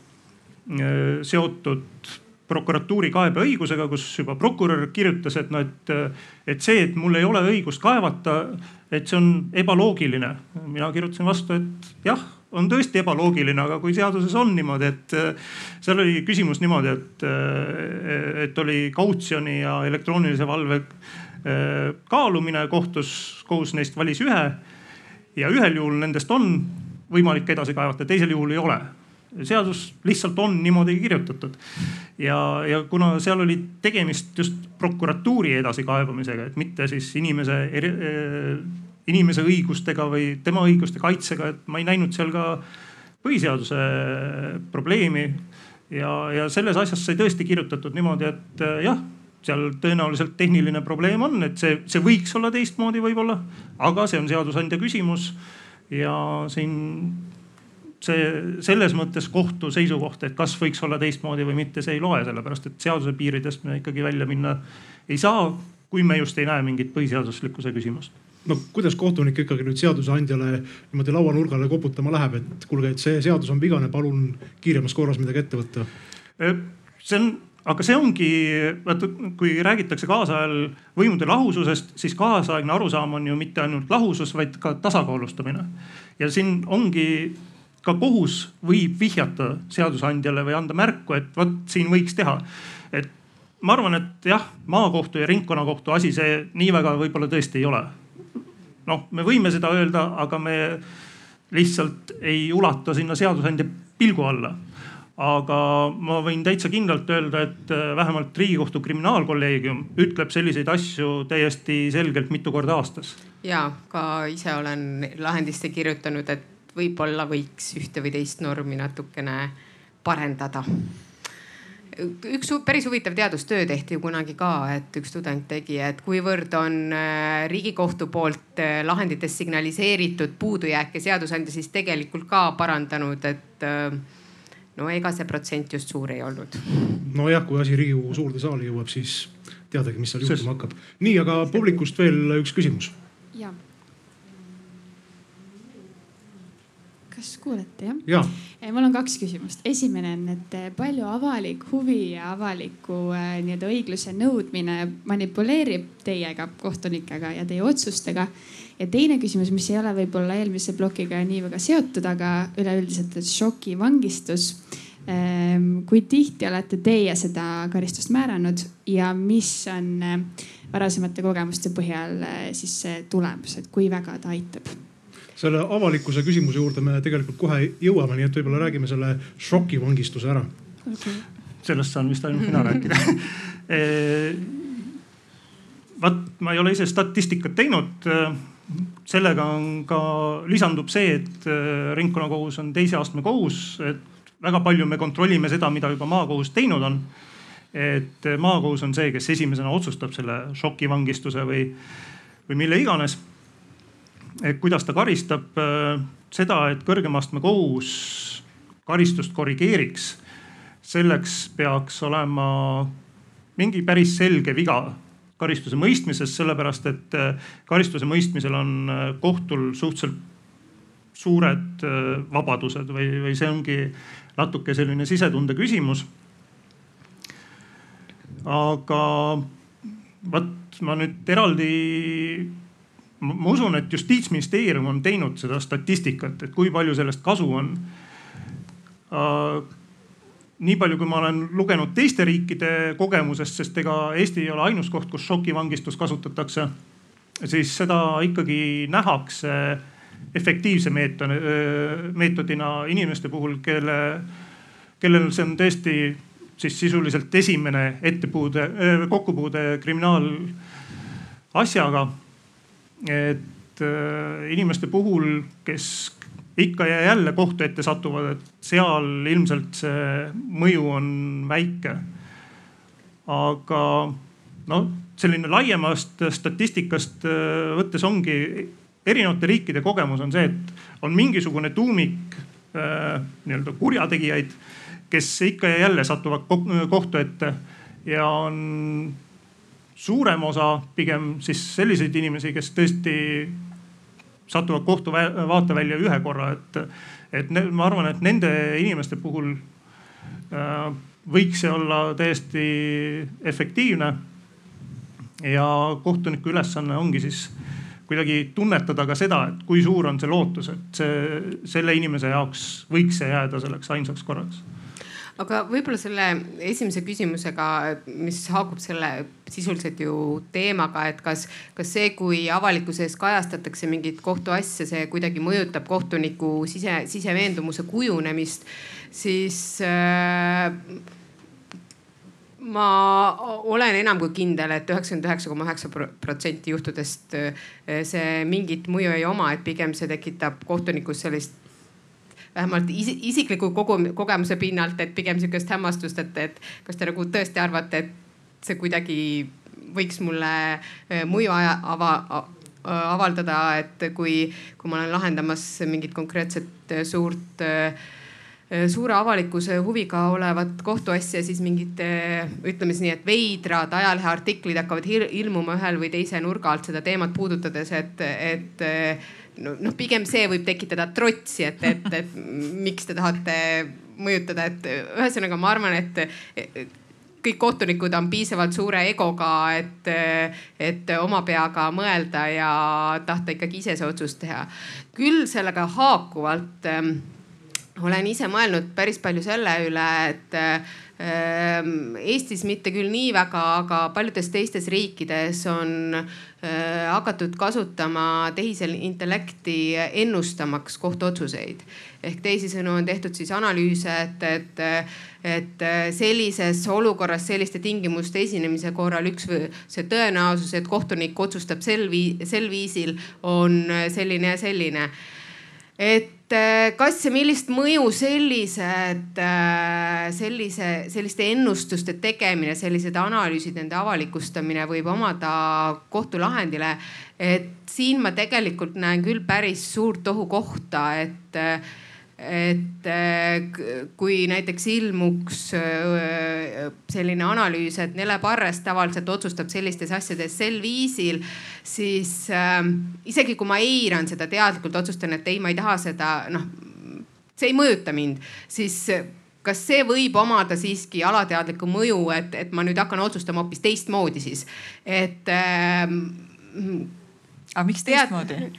seotud prokuratuuri kaebeõigusega, kus juba prokurör kirjutas, et noh, et, et see, et mul ei ole õigust kaevata, et see on ebaloogiline. mina kirjutasin vastu, et jah on tõesti ebaloogiline, aga kui seaduses on niimoodi, et äh, seal oli küsimus niimoodi, et, äh, et oli kautsjoni ja elektroonilise valve äh, kaalumine kohtus, kohus neist valis ühe. ja ühel juhul nendest on võimalik edasi kaevata, teisel juhul ei ole seadus lihtsalt on niimoodi kirjutatud. ja, ja kuna seal oli tegemist just prokuratuuri edasikaebamisega, et mitte siis inimese eri, inimese õigustega või tema õiguste kaitsega, et ma ei näinud seal ka põhiseaduse probleemi. ja, ja selles asjas sai tõesti kirjutatud niimoodi, et äh, jah, seal tõenäoliselt tehniline probleem on, et see, see võiks olla teistmoodi võib-olla, aga see on seadusandja küsimus. ja siin see selles mõttes kohtu seisukoht, et kas võiks olla teistmoodi või mitte, see ei loe, sellepärast et seaduse piiridest me ikkagi välja minna ei saa, kui me just ei näe mingit põhiseaduslikkuse küsimust no kuidas kohtunik ikkagi nüüd seadusandjale niimoodi lauanurgale koputama läheb, et kuulge, et see seadus on vigane, palun kiiremas korras midagi ette võtta? see on, aga see ongi, vaata, kui räägitakse kaasajal võimude lahususest, siis kaasaegne arusaam on ju mitte ainult lahusus, vaid ka tasakaalustamine. ja siin ongi ka kohus võib vihjata seadusandjale või anda märku, et vot siin võiks teha. et ma arvan, et jah, maakohtu ja ringkonnakohtu asi see nii väga võib-olla tõesti ei ole noh, me võime seda öelda, aga me lihtsalt ei ulata sinna seadusandja pilgu alla. aga ma võin täitsa kindlalt öelda, et äh, vähemalt Riigikohtu kriminaalkolleegium ütleb selliseid asju täiesti selgelt mitu korda aastas. ja ka ise olen lahendisse kirjutanud, et võib-olla võiks ühte või teist normi natukene parendada üks päris huvitav teadustöö tehti kunagi ka, et üks tudeng tegi, et kuivõrd on äh, riigikohtu poolt äh, lahendites signaliseeritud puudujääke seadusandja siis tegelikult ka parandanud, et äh, no ega see protsent just suur ei olnud. nojah, kui asi Riigikogu suurde saali jõuab, siis teadagi, mis seal juhtuma hakkab. nii, aga publikust veel üks küsimus. ja kas kuulete jah? ja. mul on kaks küsimust. esimene on, et eh, palju avalik huvi ja avaliku äh, nii-öelda õigluse nõudmine manipuleerib teiega, kohtunikega ja teie otsustega. ja teine küsimus, mis ei ole võib-olla eelmise plokiga nii väga seotud, aga üleüldiselt, šokivangistus ähm,. kui tihti olete teie seda karistust määranud ja mis on varasemate kogemuste põhjal siis see tulemus, et kui väga ta aitab? Selle avalikkuse küsimuse juurde me tegelikult kohe jõuame, nii et võib-olla räägime selle šokivangistuse ära okay.. sellest saan vist ainult mina rääkida vaat ma ei ole ise statistikat teinud. sellega on ka, lisandub see, et äh, ringkonnakohus on teise astme kohus, et väga palju me kontrollime seda, mida juba maakohus teinud on. et maakohus on see, kes esimesena otsustab selle šokivangistuse või, või mille iganes et kuidas ta karistab äh, seda, et kõrgema astme kohus karistust korrigeeriks. selleks peaks olema mingi päris selge viga karistuse mõistmises, sellepärast et äh, karistuse mõistmisel on äh, kohtul suhteliselt suured vabadused või, või see ongi natuke selline sisetunde küsimus. aga vot ma nüüd eraldi ma usun, et justiitsministeerium on teinud seda statistikat, et kui palju sellest kasu on. Uh, nii palju, kui ma olen lugenud teiste riikide kogemusest, sest ega Eesti ei ole ainus koht, kus šokivangistust kasutatakse, siis seda ikkagi nähakse efektiivse meetod, meetodina inimeste puhul, kelle, kellel see on tõesti siis sisuliselt esimene ettepuude, kokkupuude kriminaalasjaga et äh, inimeste puhul, kes ikka ja jälle kohtu ette satuvad, et seal ilmselt see mõju on väike. aga noh, selline laiemast statistikast äh, võttes ongi erinevate riikide kogemus on see, et on mingisugune tuumik äh, nii-öelda kurjategijaid, kes ikka ja jälle satuvad kohtu ette ja on suurem osa pigem siis selliseid inimesi, kes tõesti satuvad kohtu vaatevälja ühe korra, et, et ma arvan, et nende inimeste puhul äh, võiks see olla täiesti efektiivne. ja kohtuniku ülesanne ongi siis kuidagi tunnetada ka seda, et kui suur on see lootus, et see, selle inimese jaoks võiks see jääda selleks ainsaks korraks aga võib-olla selle esimese küsimusega, mis haakub selle sisuliselt ju teemaga, et kas, kas see, kui avalikkuse ees kajastatakse mingit kohtuasja, see kuidagi mõjutab kohtuniku sise, siseveendumuse kujunemist, siis äh, ma olen enam kui kindel et, et üheksakümmend üheksa koma üheksa protsenti juhtudest äh, see mingit mõju ei oma, et pigem see tekitab kohtunikus sellist vähemalt isikliku kogu, kogemuse pinnalt, et pigem sihukest hämmastust, et, et kas te nagu tõesti arvate, et see kuidagi võiks mulle äh, mõju ava, avaldada, et kui, kui ma olen lahendamas mingit konkreetset äh, suurt äh, suure avalikkuse huviga olevat kohtuasja, siis mingid ütleme siis nii, et veidrad ajaleheartiklid hakkavad ilmuma ühel või teise nurga alt seda teemat puudutades, et, et noh, pigem see võib tekitada trotsi, et, et, et miks te tahate mõjutada, et ühesõnaga ma arvan, et kõik kohtunikud on piisavalt suure egoga, et, et oma peaga mõelda ja tahta ikkagi ise see otsus teha. küll sellega haakuvalt äh, olen ise mõelnud päris palju selle üle, et Eestis mitte küll nii väga, aga paljudes teistes riikides on äh, hakatud kasutama tehisintellekti ennustamaks kohtuotsuseid. ehk teisisõnu on tehtud siis analüüse, et, et, et sellises olukorras selliste tingimuste esinemise korral üks see tõenäosus, et kohtunik otsustab sel vii-, sel viisil on selline ja selline et kas ja millist mõju sellised, äh, sellise, selliste ennustuste tegemine, sellised analüüsid, nende avalikustamine võib omada kohtulahendile. et siin ma tegelikult näen küll päris suurt ohukohta, et, et äh, kui näiteks ilmuks äh, selline analüüs, et Nele Parres tavaliselt otsustab sellistes asjades sel viisil, siis äh, isegi kui ma eiran seda teadlikult, otsustan, et ei, ma ei taha seda, noh, see ei mõjuta mind, siis kas see võib omada siiski alateadlikku mõju, et, et ma nüüd hakkan otsustama hoopis teistmoodi siis, et ähm,. aga miks teistmoodi?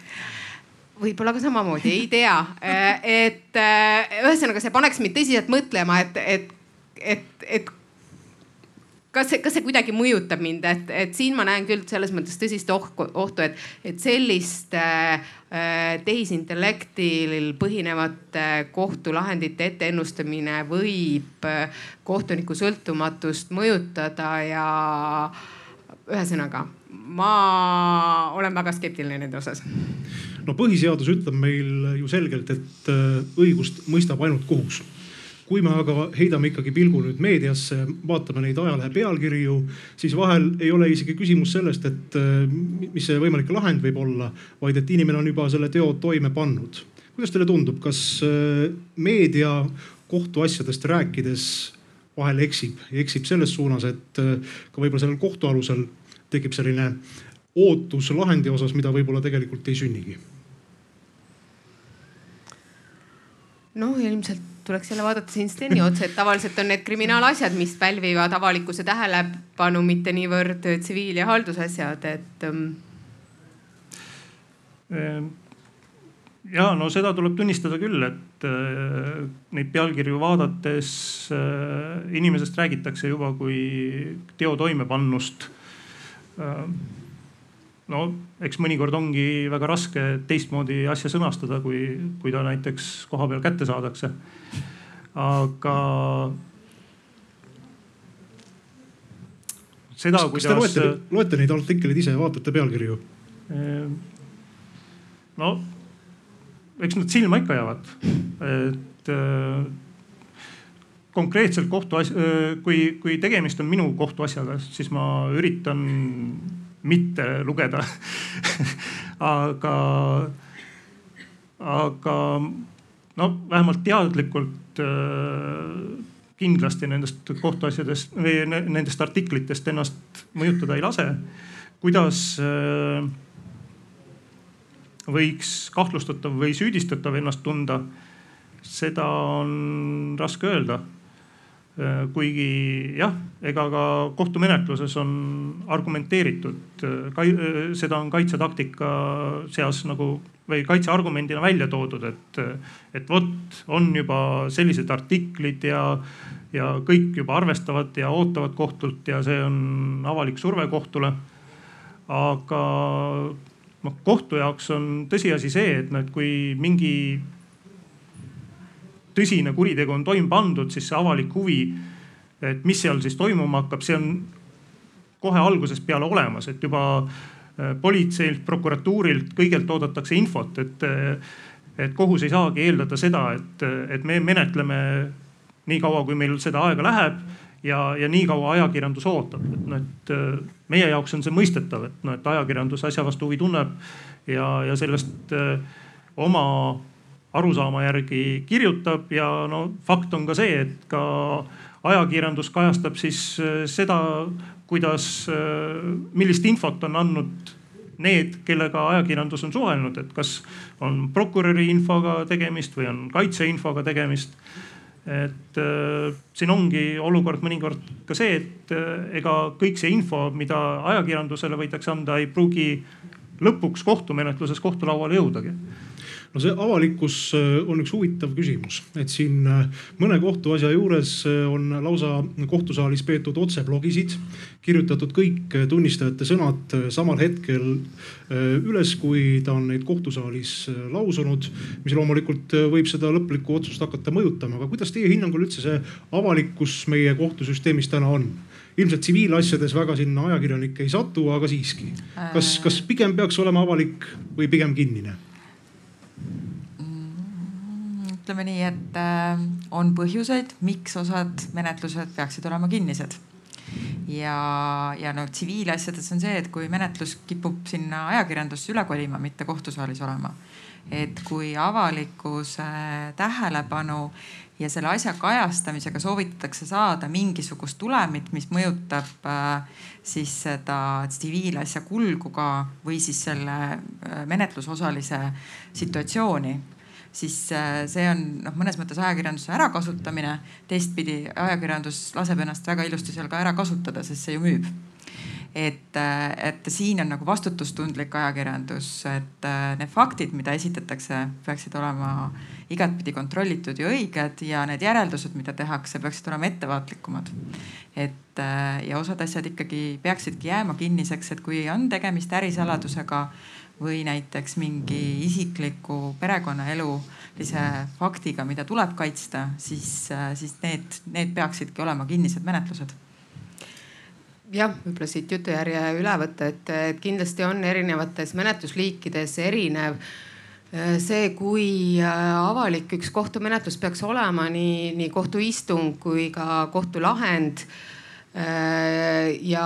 Võib-olla ka samamoodi, ei tea. Äh, et äh, ühesõnaga, see paneks mind tõsiselt mõtlema, et, et, et, et kas see, kas see kuidagi mõjutab mind, et, et siin ma näen küll selles mõttes tõsist ohtu, et, et sellist äh, tehisintellektil põhinevate kohtulahendite etteennustamine võib äh, kohtuniku sõltumatust mõjutada ja ühesõnaga ma olen väga skeptiline nende osas no põhiseadus ütleb meil ju selgelt, et äh, õigust mõistab ainult kohus. Kui me aga heidame ikkagi pilgu nüüd meediasse, vaatame neid ajalehe pealkirju, siis vahel ei ole isegi küsimus sellest, et äh, mis see võimalik lahend võib olla, vaid et inimene on juba selle teo toime pannud. kuidas teile tundub, kas äh, meedia kohtuasjadest rääkides vahel eksib? Eksib selles suunas, et ka võib-olla sellel kohtualusel tekib selline ootus lahendi osas, mida võib-olla tegelikult ei sünnigi noh, ilmselt tuleks jälle vaadata siin Steni otsa, et tavaliselt on need kriminaalasjad, mis pälvivad avalikkuse tähelepanu, mitte niivõrd tsiviil- ja haldusasjad, et um.... ja no seda tuleb tunnistada küll, et äh, neid pealkirju vaadates äh, inimesest räägitakse juba kui teo toimepannust äh, no eks mõnikord ongi väga raske teistmoodi asja sõnastada, kui, kui ta näiteks koha peal kätte saadakse. aga seda, kuidas. kas te loete, loete neid artikleid ise, vaatate pealkirju? Ehm, no eks nad silma ikka jäävad, et äh, konkreetselt kohtuasja, äh, kui, kui tegemist on minu kohtuasjaga, siis ma üritan mitte lugeda aga, aga no vähemalt teadlikult äh, kindlasti nendest kohtuasjadest või nendest artiklitest ennast mõjutada ei lase. kuidas äh, võiks kahtlustatav või süüdistatav ennast tunda, seda on raske öelda kuigi jah, ega ka kohtumenetluses on argumenteeritud, äh, äh, seda on kaitsetaktika seas nagu või kaitseargumendina välja toodud, et, et vot on juba sellised artiklid ja, ja kõik juba arvestavad ja ootavad kohtult ja see on avalik surve kohtule. aga noh, kohtu jaoks on tõsiasi see, et noh, et kui mingi tõsine kuritegu on toime pandud, siis see avalik huvi, et mis seal siis toimuma hakkab, see on kohe algusest peale olemas, et juba äh, politseilt, prokuratuurilt, kõigelt oodatakse infot, et, äh, et kohus ei saagi eeldada seda, et, et me menetleme nii kaua, kui meil seda aega läheb ja, ja nii kaua ajakirjandus ootab, et noh, et äh, meie jaoks on see mõistetav, et noh, et ajakirjandus asja vastu huvi tunneb ja, ja sellest oma arusaama järgi kirjutab ja no fakt on ka see, et ka ajakirjandus kajastab siis äh, seda, kuidas, äh, millist infot on andnud need, kellega ajakirjandus on suhelnud, et kas on prokuröri infoga tegemist või on kaitseinfoga tegemist. et äh, siin ongi olukord mõnikord ka see, et äh, ega kõik see info, mida ajakirjandusele võidakse anda, ei pruugi lõpuks kohtumenetluses kohtulauale jõudagi no see avalikkus äh, on üks huvitav küsimus, et siin äh, mõne kohtuasja juures äh, on lausa kohtusaalis peetud otseblogisid, kirjutatud kõik tunnistajate sõnad samal hetkel üles, kui ta on neid kohtusaalis lausunud, mis loomulikult võib seda lõplikku otsust hakata mõjutama. aga kuidas teie hinnangul üldse see avalikkus meie kohtusüsteemis täna on? ilmselt tsiviilasjades väga sinna ajakirjanikke ei satu, aga siiski. kas, kas pigem peaks olema avalik või pigem kinnine? Ütleme nii, et äh, on põhjuseid, miks osad menetlused peaksid olema kinnised. ja, ja no tsiviilasjades on see, et kui menetlus kipub sinna ajakirjandusse üle kolima, mitte kohtusaalis olema, et kui avalikkuse tähelepanu ja selle asja kajastamisega soovitatakse saada mingisugust tulemit, mis mõjutab äh, siis seda tsiviilasja kulgu ka või siis selle äh, menetlusosalise situatsiooni siis äh, see on noh, mõnes mõttes ajakirjanduse ärakasutamine. teistpidi ajakirjandus laseb ennast väga ilusti seal ka ära kasutada, sest see ju müüb et, et siin on nagu vastutustundlik ajakirjandus, et äh, need faktid, mida esitatakse, peaksid olema igatpidi kontrollitud ja õiged ja need järeldused, mida tehakse, peaksid olema ettevaatlikumad. et äh, ja osad asjad ikkagi peaksidki jääma kinniseks, et kui on tegemist ärisaladusega või näiteks mingi isikliku perekonnaelulise faktiga, mida tuleb kaitsta, siis, siis need, need peaksidki olema kinnised menetlused. Jah, võib-olla siit jutujärje üle võtta, et, et kindlasti on erinevates menetlusliikides erinev äh, see, kui äh, avalik üks kohtumenetlus peaks olema, nii, nii kohtuistung kui ka kohtulahend ja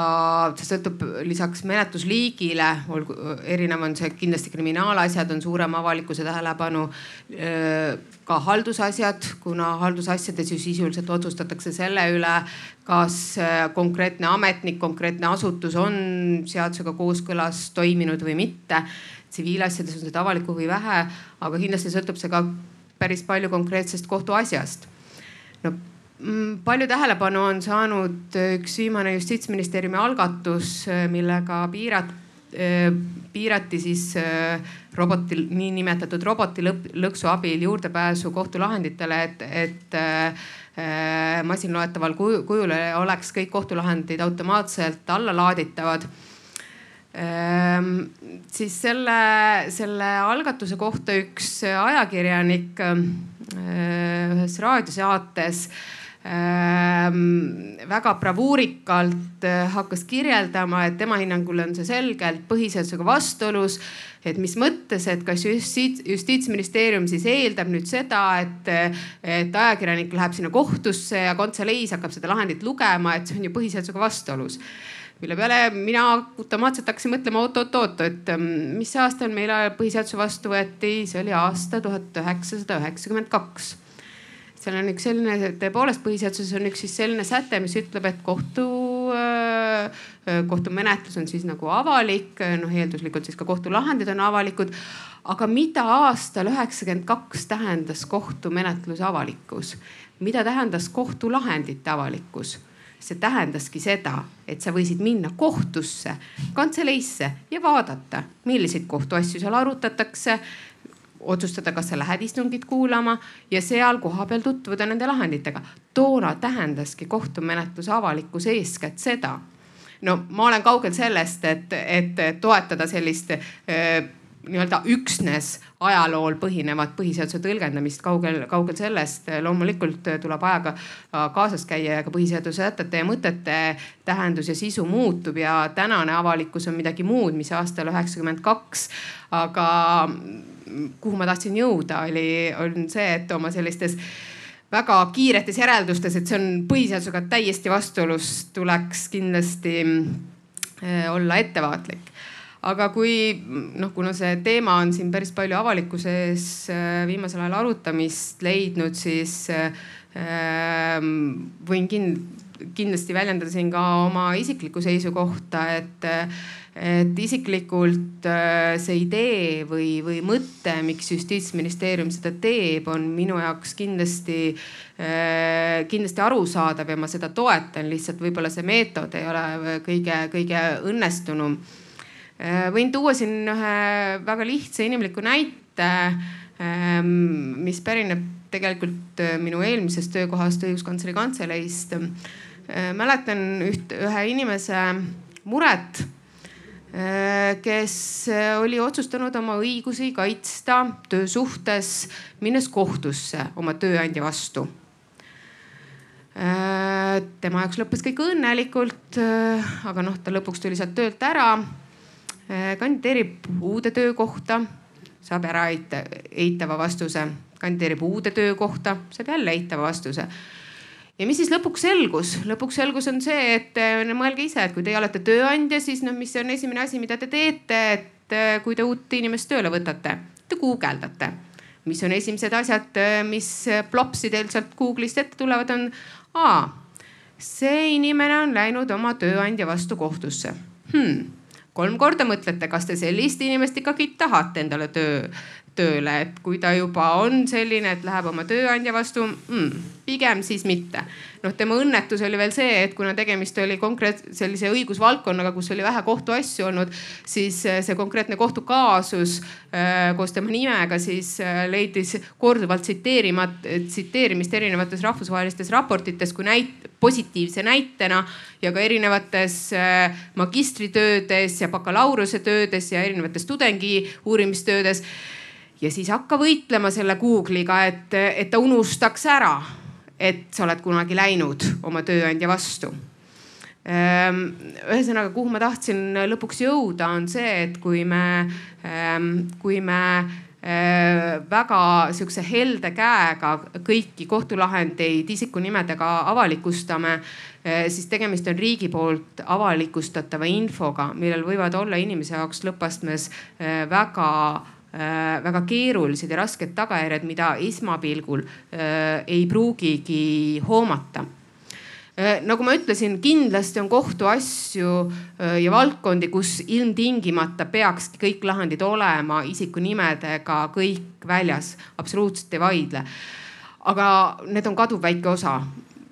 see sõltub lisaks menetlusliigile, olgu erinev on see kindlasti kriminaalasjad on suurem avalikkuse tähelepanu. Äh, ka haldusasjad, kuna haldusasjades ju sisuliselt otsustatakse selle üle, kas äh, konkreetne ametnik, konkreetne asutus on seadusega kooskõlas toiminud või mitte. tsiviilasjades on seda avalikku huvi vähe, aga kindlasti sõltub see ka päris palju konkreetsest kohtuasjast. no palju tähelepanu on saanud üks viimane justiitsministeeriumi algatus, millega piirat-, eh, piirati siis eh, roboti, niinimetatud robotilõksu abil juurdepääsu kohtulahenditele, et, et masinloetaval kujul oleks kõik kohtulahendid automaatselt allalaaditavad ehm, siis selle, selle algatuse kohta üks ajakirjanik ühes raadiosaates Ehm, väga bravuurikalt eh, hakkas kirjeldama, et tema hinnangul on see selgelt põhiseadusega vastuolus. et mis mõttes, et kas justiits, justiitsministeerium siis eeldab nüüd seda, et, et ajakirjanik läheb sinna kohtusse ja kantseleis hakkab seda lahendit lugema, et see on ju põhiseadusega vastuolus mille peale mina automaatselt hakkasin mõtlema oot-oot-oot, et ehm, mis aastal meil põhiseaduse vastu võeti, see oli aasta tuhat üheksasada üheksakümmend kaks seal on üks selline, tõepoolest põhiseaduses on üks siis selline säte, mis ütleb, et kohtu, äh, kohtumenetlus on siis nagu avalik, noh eelduslikult siis ka kohtulahendid on avalikud. aga mida aastal üheksakümmend kaks tähendas kohtumenetluse avalikkus? mida tähendas kohtulahendite avalikkus? see tähendaski seda, et sa võisid minna kohtusse, kantseleisse ja vaadata, milliseid kohtuasju seal arutatakse otsustada, kas sa lähed istungit kuulama ja seal kohapeal tutvuda nende lahenditega. toona tähendaski kohtumenetluse avalikkus eeskätt seda. no ma olen kaugel sellest, et, et toetada sellist nii-öelda üksnes ajalool põhinevat põhiseaduse tõlgendamist, kaugel, kaugel sellest. loomulikult tuleb ajaga kaasas käia ja ka põhiseaduse sätete ja mõtete tähendus ja sisu muutub ja tänane avalikkus on midagi muud, mis aastal üheksakümmend kaks. aga kuhu ma tahtsin jõuda, oli, on see, et oma sellistes väga kiiretes järeldustes, et see on põhiseadusega täiesti vastuolus, tuleks kindlasti eh, olla ettevaatlik. Aga kui noh, kuna see teema on siin päris palju avalikkuses eh, viimasel ajal arutamist leidnud, siis äh, võin kind, kindlasti väljendada siin ka oma isiklikku seisukohta, et et isiklikult äh, see idee või, või mõte, miks justiitsministeerium seda teeb, on minu jaoks kindlasti, äh, kindlasti arusaadav ja ma seda toetan, lihtsalt võib-olla see meetod ei ole kõige, kõige õnnestunum. Äh, võin tuua siin ühe väga lihtsa inimliku näite, ähm, mis pärineb tegelikult minu eelmisest töökohast õiguskantsleri kantseleist. mäletan üht, ühe inimese muret kes äh, oli otsustanud oma õigusi kaitsta töösuhtes, minnes kohtusse oma tööandja vastu. Äh, tema jaoks lõppes kõik õnnelikult, aga noh, ta lõpuks tuli sealt töölt ära. kandideerib uude töökohta, saab ära eitava vastuse, kandideerib uude töökohta, saab jälle eitava vastuse ja mis siis lõpuks selgus? lõpuks selgus on see, et no, mõelge ise, et kui teie olete tööandja, siis noh, mis on esimene asi, mida te teete, et kui te uut inimest tööle võtate? Te guugeldate, mis on esimesed asjad, mis plopsidel sealt Google'ist ette tulevad, on aa, see inimene on läinud oma tööandja vastu kohtusse hmm kolm korda mõtlete, kas te sellist inimest ikkagi tahate endale töö, tööle, et kui ta juba on selline, et läheb oma tööandja vastu mm,, pigem siis mitte. noh, tema õnnetus oli veel see, et kuna tegemist oli konkreet sellise õigusvaldkonnaga, kus oli vähe kohtuasju olnud, siis äh, see konkreetne kohtukaasus äh, koos tema nimega siis äh, leidis korduvalt tsiteerimat-, tsiteerimist erinevates rahvusvahelistes raportites kui näit-, positiivse näitena ja ka erinevates magistritöödes ja bakalaureusetöödes ja erinevates tudengi uurimistöödes ja siis hakka võitlema selle Google'iga, et, et ta unustaks ära, et sa oled kunagi läinud oma tööandja vastu. Ehm, ühesõnaga, kuhu ma tahtsin lõpuks jõuda, on see, et kui me, ehm, kui me ehm, väga sihukese helde käega kõiki kohtulahendeid isikunimedega avalikustame, siis tegemist on riigi poolt avalikustatava infoga, millel võivad olla inimese jaoks lõppastmes väga Äh, väga keerulised ja rasked tagajärjed, mida esmapilgul äh, ei pruugigi hoomata. Äh, nagu ma ütlesin, kindlasti on kohtuasju ja valdkondi, kus ilmtingimata peakski kõik lahendid olema isikunimedega kõik väljas, absoluutselt ei vaidle. aga need on kaduvväike osa,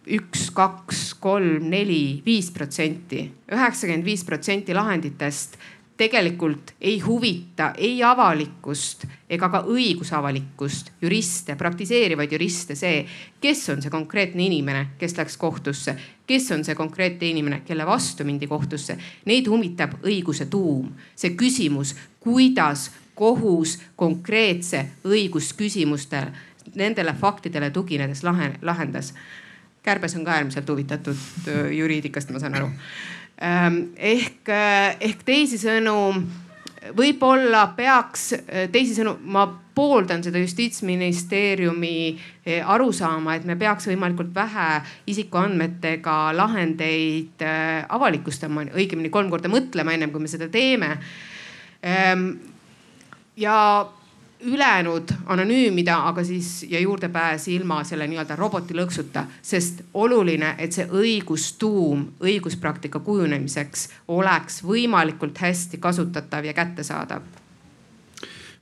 üks, kaks, kolm, neli, viis protsenti, üheksakümmend viis protsenti lahenditest tegelikult ei huvita ei avalikkust ega ka õigusavalikkust, juriste, praktiseerivaid juriste see, kes on see konkreetne inimene, kes läks kohtusse, kes on see konkreetne inimene, kelle vastu mindi kohtusse. Neid huvitab õiguse tuum, see küsimus, kuidas kohus konkreetse õigusküsimuste, nendele faktidele tuginedes lahendas. Kärbes on ka äärmiselt huvitatud äh, juriidikast, ma saan aru ehk, eh, ehk teisisõnu võib-olla peaks, eh, teisisõnu, ma pooldan seda justiitsministeeriumi eh, arusaama, et me peaks võimalikult vähe isikuandmetega lahendeid avalikustama, õigemini kolm korda mõtlema, ennem kui me seda teeme. Ehm, ja ülejäänud anonüümida, aga siis ja juurdepääs ilma selle nii-öelda robotilõksuta, sest oluline, et see õigustuum õiguspraktika kujunemiseks oleks võimalikult hästi kasutatav ja kättesaadav.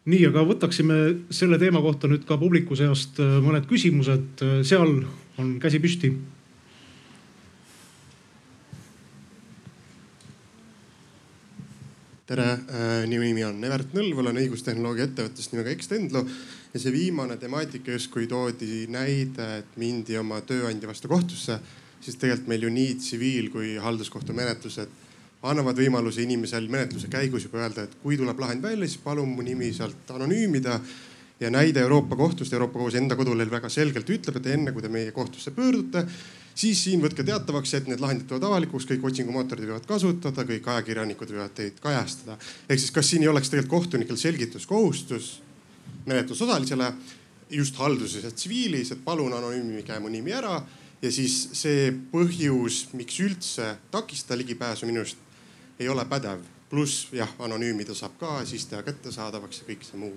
nii, aga võtaksime selle teema kohta nüüd ka publiku seast äh, mõned küsimused, seal on käsi püsti tere, äh, minu nimi on Evert Nõlv, olen õigustehnoloogia ettevõttest nimega Extendlo ja see viimane temaatika justkui toodi näide, et mindi oma tööandja vastu kohtusse, siis tegelikult meil ju nii tsiviil kui halduskohtumenetlused annavad võimaluse inimesel menetluse käigus juba öelda, et kui tuleb lahend välja, siis palun mu nimi sealt anonüümida. ja näide Euroopa Kohtust, Euroopa Kohus enda kodulehel väga selgelt ütleb, et enne kui te meie kohtusse pöördute, siis siin võtke teatavaks, et need lahendid tulevad avalikuks, kõik otsingumootorid võivad kasutada, kõik ajakirjanikud võivad teid kajastada. ehk siis, kas siin ei oleks tegelikult kohtunikel selgituskohustus menetlusosalisele just halduses ja tsiviilis, et palun anonüümige mu nimi ära ja siis see põhjus, miks üldse takistada ligipääsu minu arust ei ole pädev. pluss jah, anonüümida saab ka, siis teha kättesaadavaks ja kõik see muu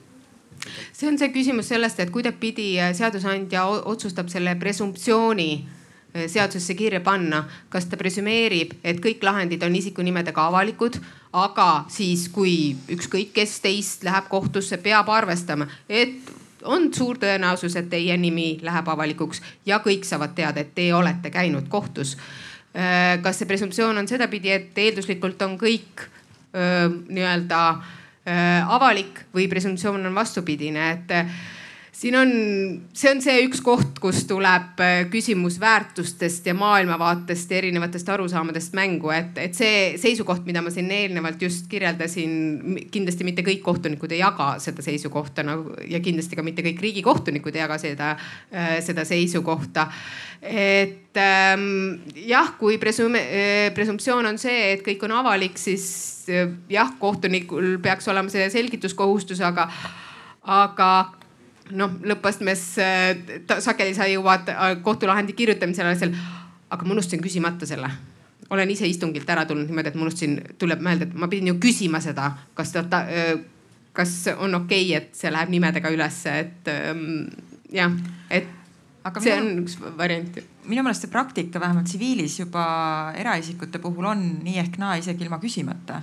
see on see küsimus sellest, et kuidagipidi seadusandja otsustab selle presumptsiooni seadusesse kirja panna, kas ta presümeerib, et kõik lahendid on isikunimedega avalikud, aga siis, kui ükskõik kes teist läheb kohtusse, peab arvestama, et on suur tõenäosus, et teie nimi läheb avalikuks ja kõik saavad teada, et te olete käinud kohtus. Eh, kas see presumptsioon on sedapidi, et eelduslikult on kõik eh, nii-öelda avalik või presumptsioon on vastupidine, et siin on, see on see üks koht, kus tuleb äh, küsimus väärtustest ja maailmavaatest ja erinevatest arusaamadest mängu, et, et see seisukoht, mida ma siin eelnevalt just kirjeldasin, kindlasti mitte kõik kohtunikud ei jaga seda seisukohta nagu ja kindlasti ka mitte kõik riigikohtunikud ei jaga seda, äh, seda seisukohta. et ähm, jah, kui presum-, äh, presumptsioon on see, et kõik on avalik, siis jah, kohtunikul peaks olema see selgituskohustus, aga, aga noh, lõppastmes äh, sageli sa jõuad äh, kohtulahendi kirjutamisel asjal, aga ma unustasin küsimata selle olen ise istungilt ära tulnud niimoodi, et ma unustasin, tuleb meelde, et ma pidin ju küsima seda, kas ta, ta, äh, kas on okei okay,, et see läheb nimedega ülesse, et ähm, jah, et aga see minu, on üks variant. minu meelest see praktika vähemalt tsiviilis juba eraisikute puhul on nii ehk naa isegi ilma küsimata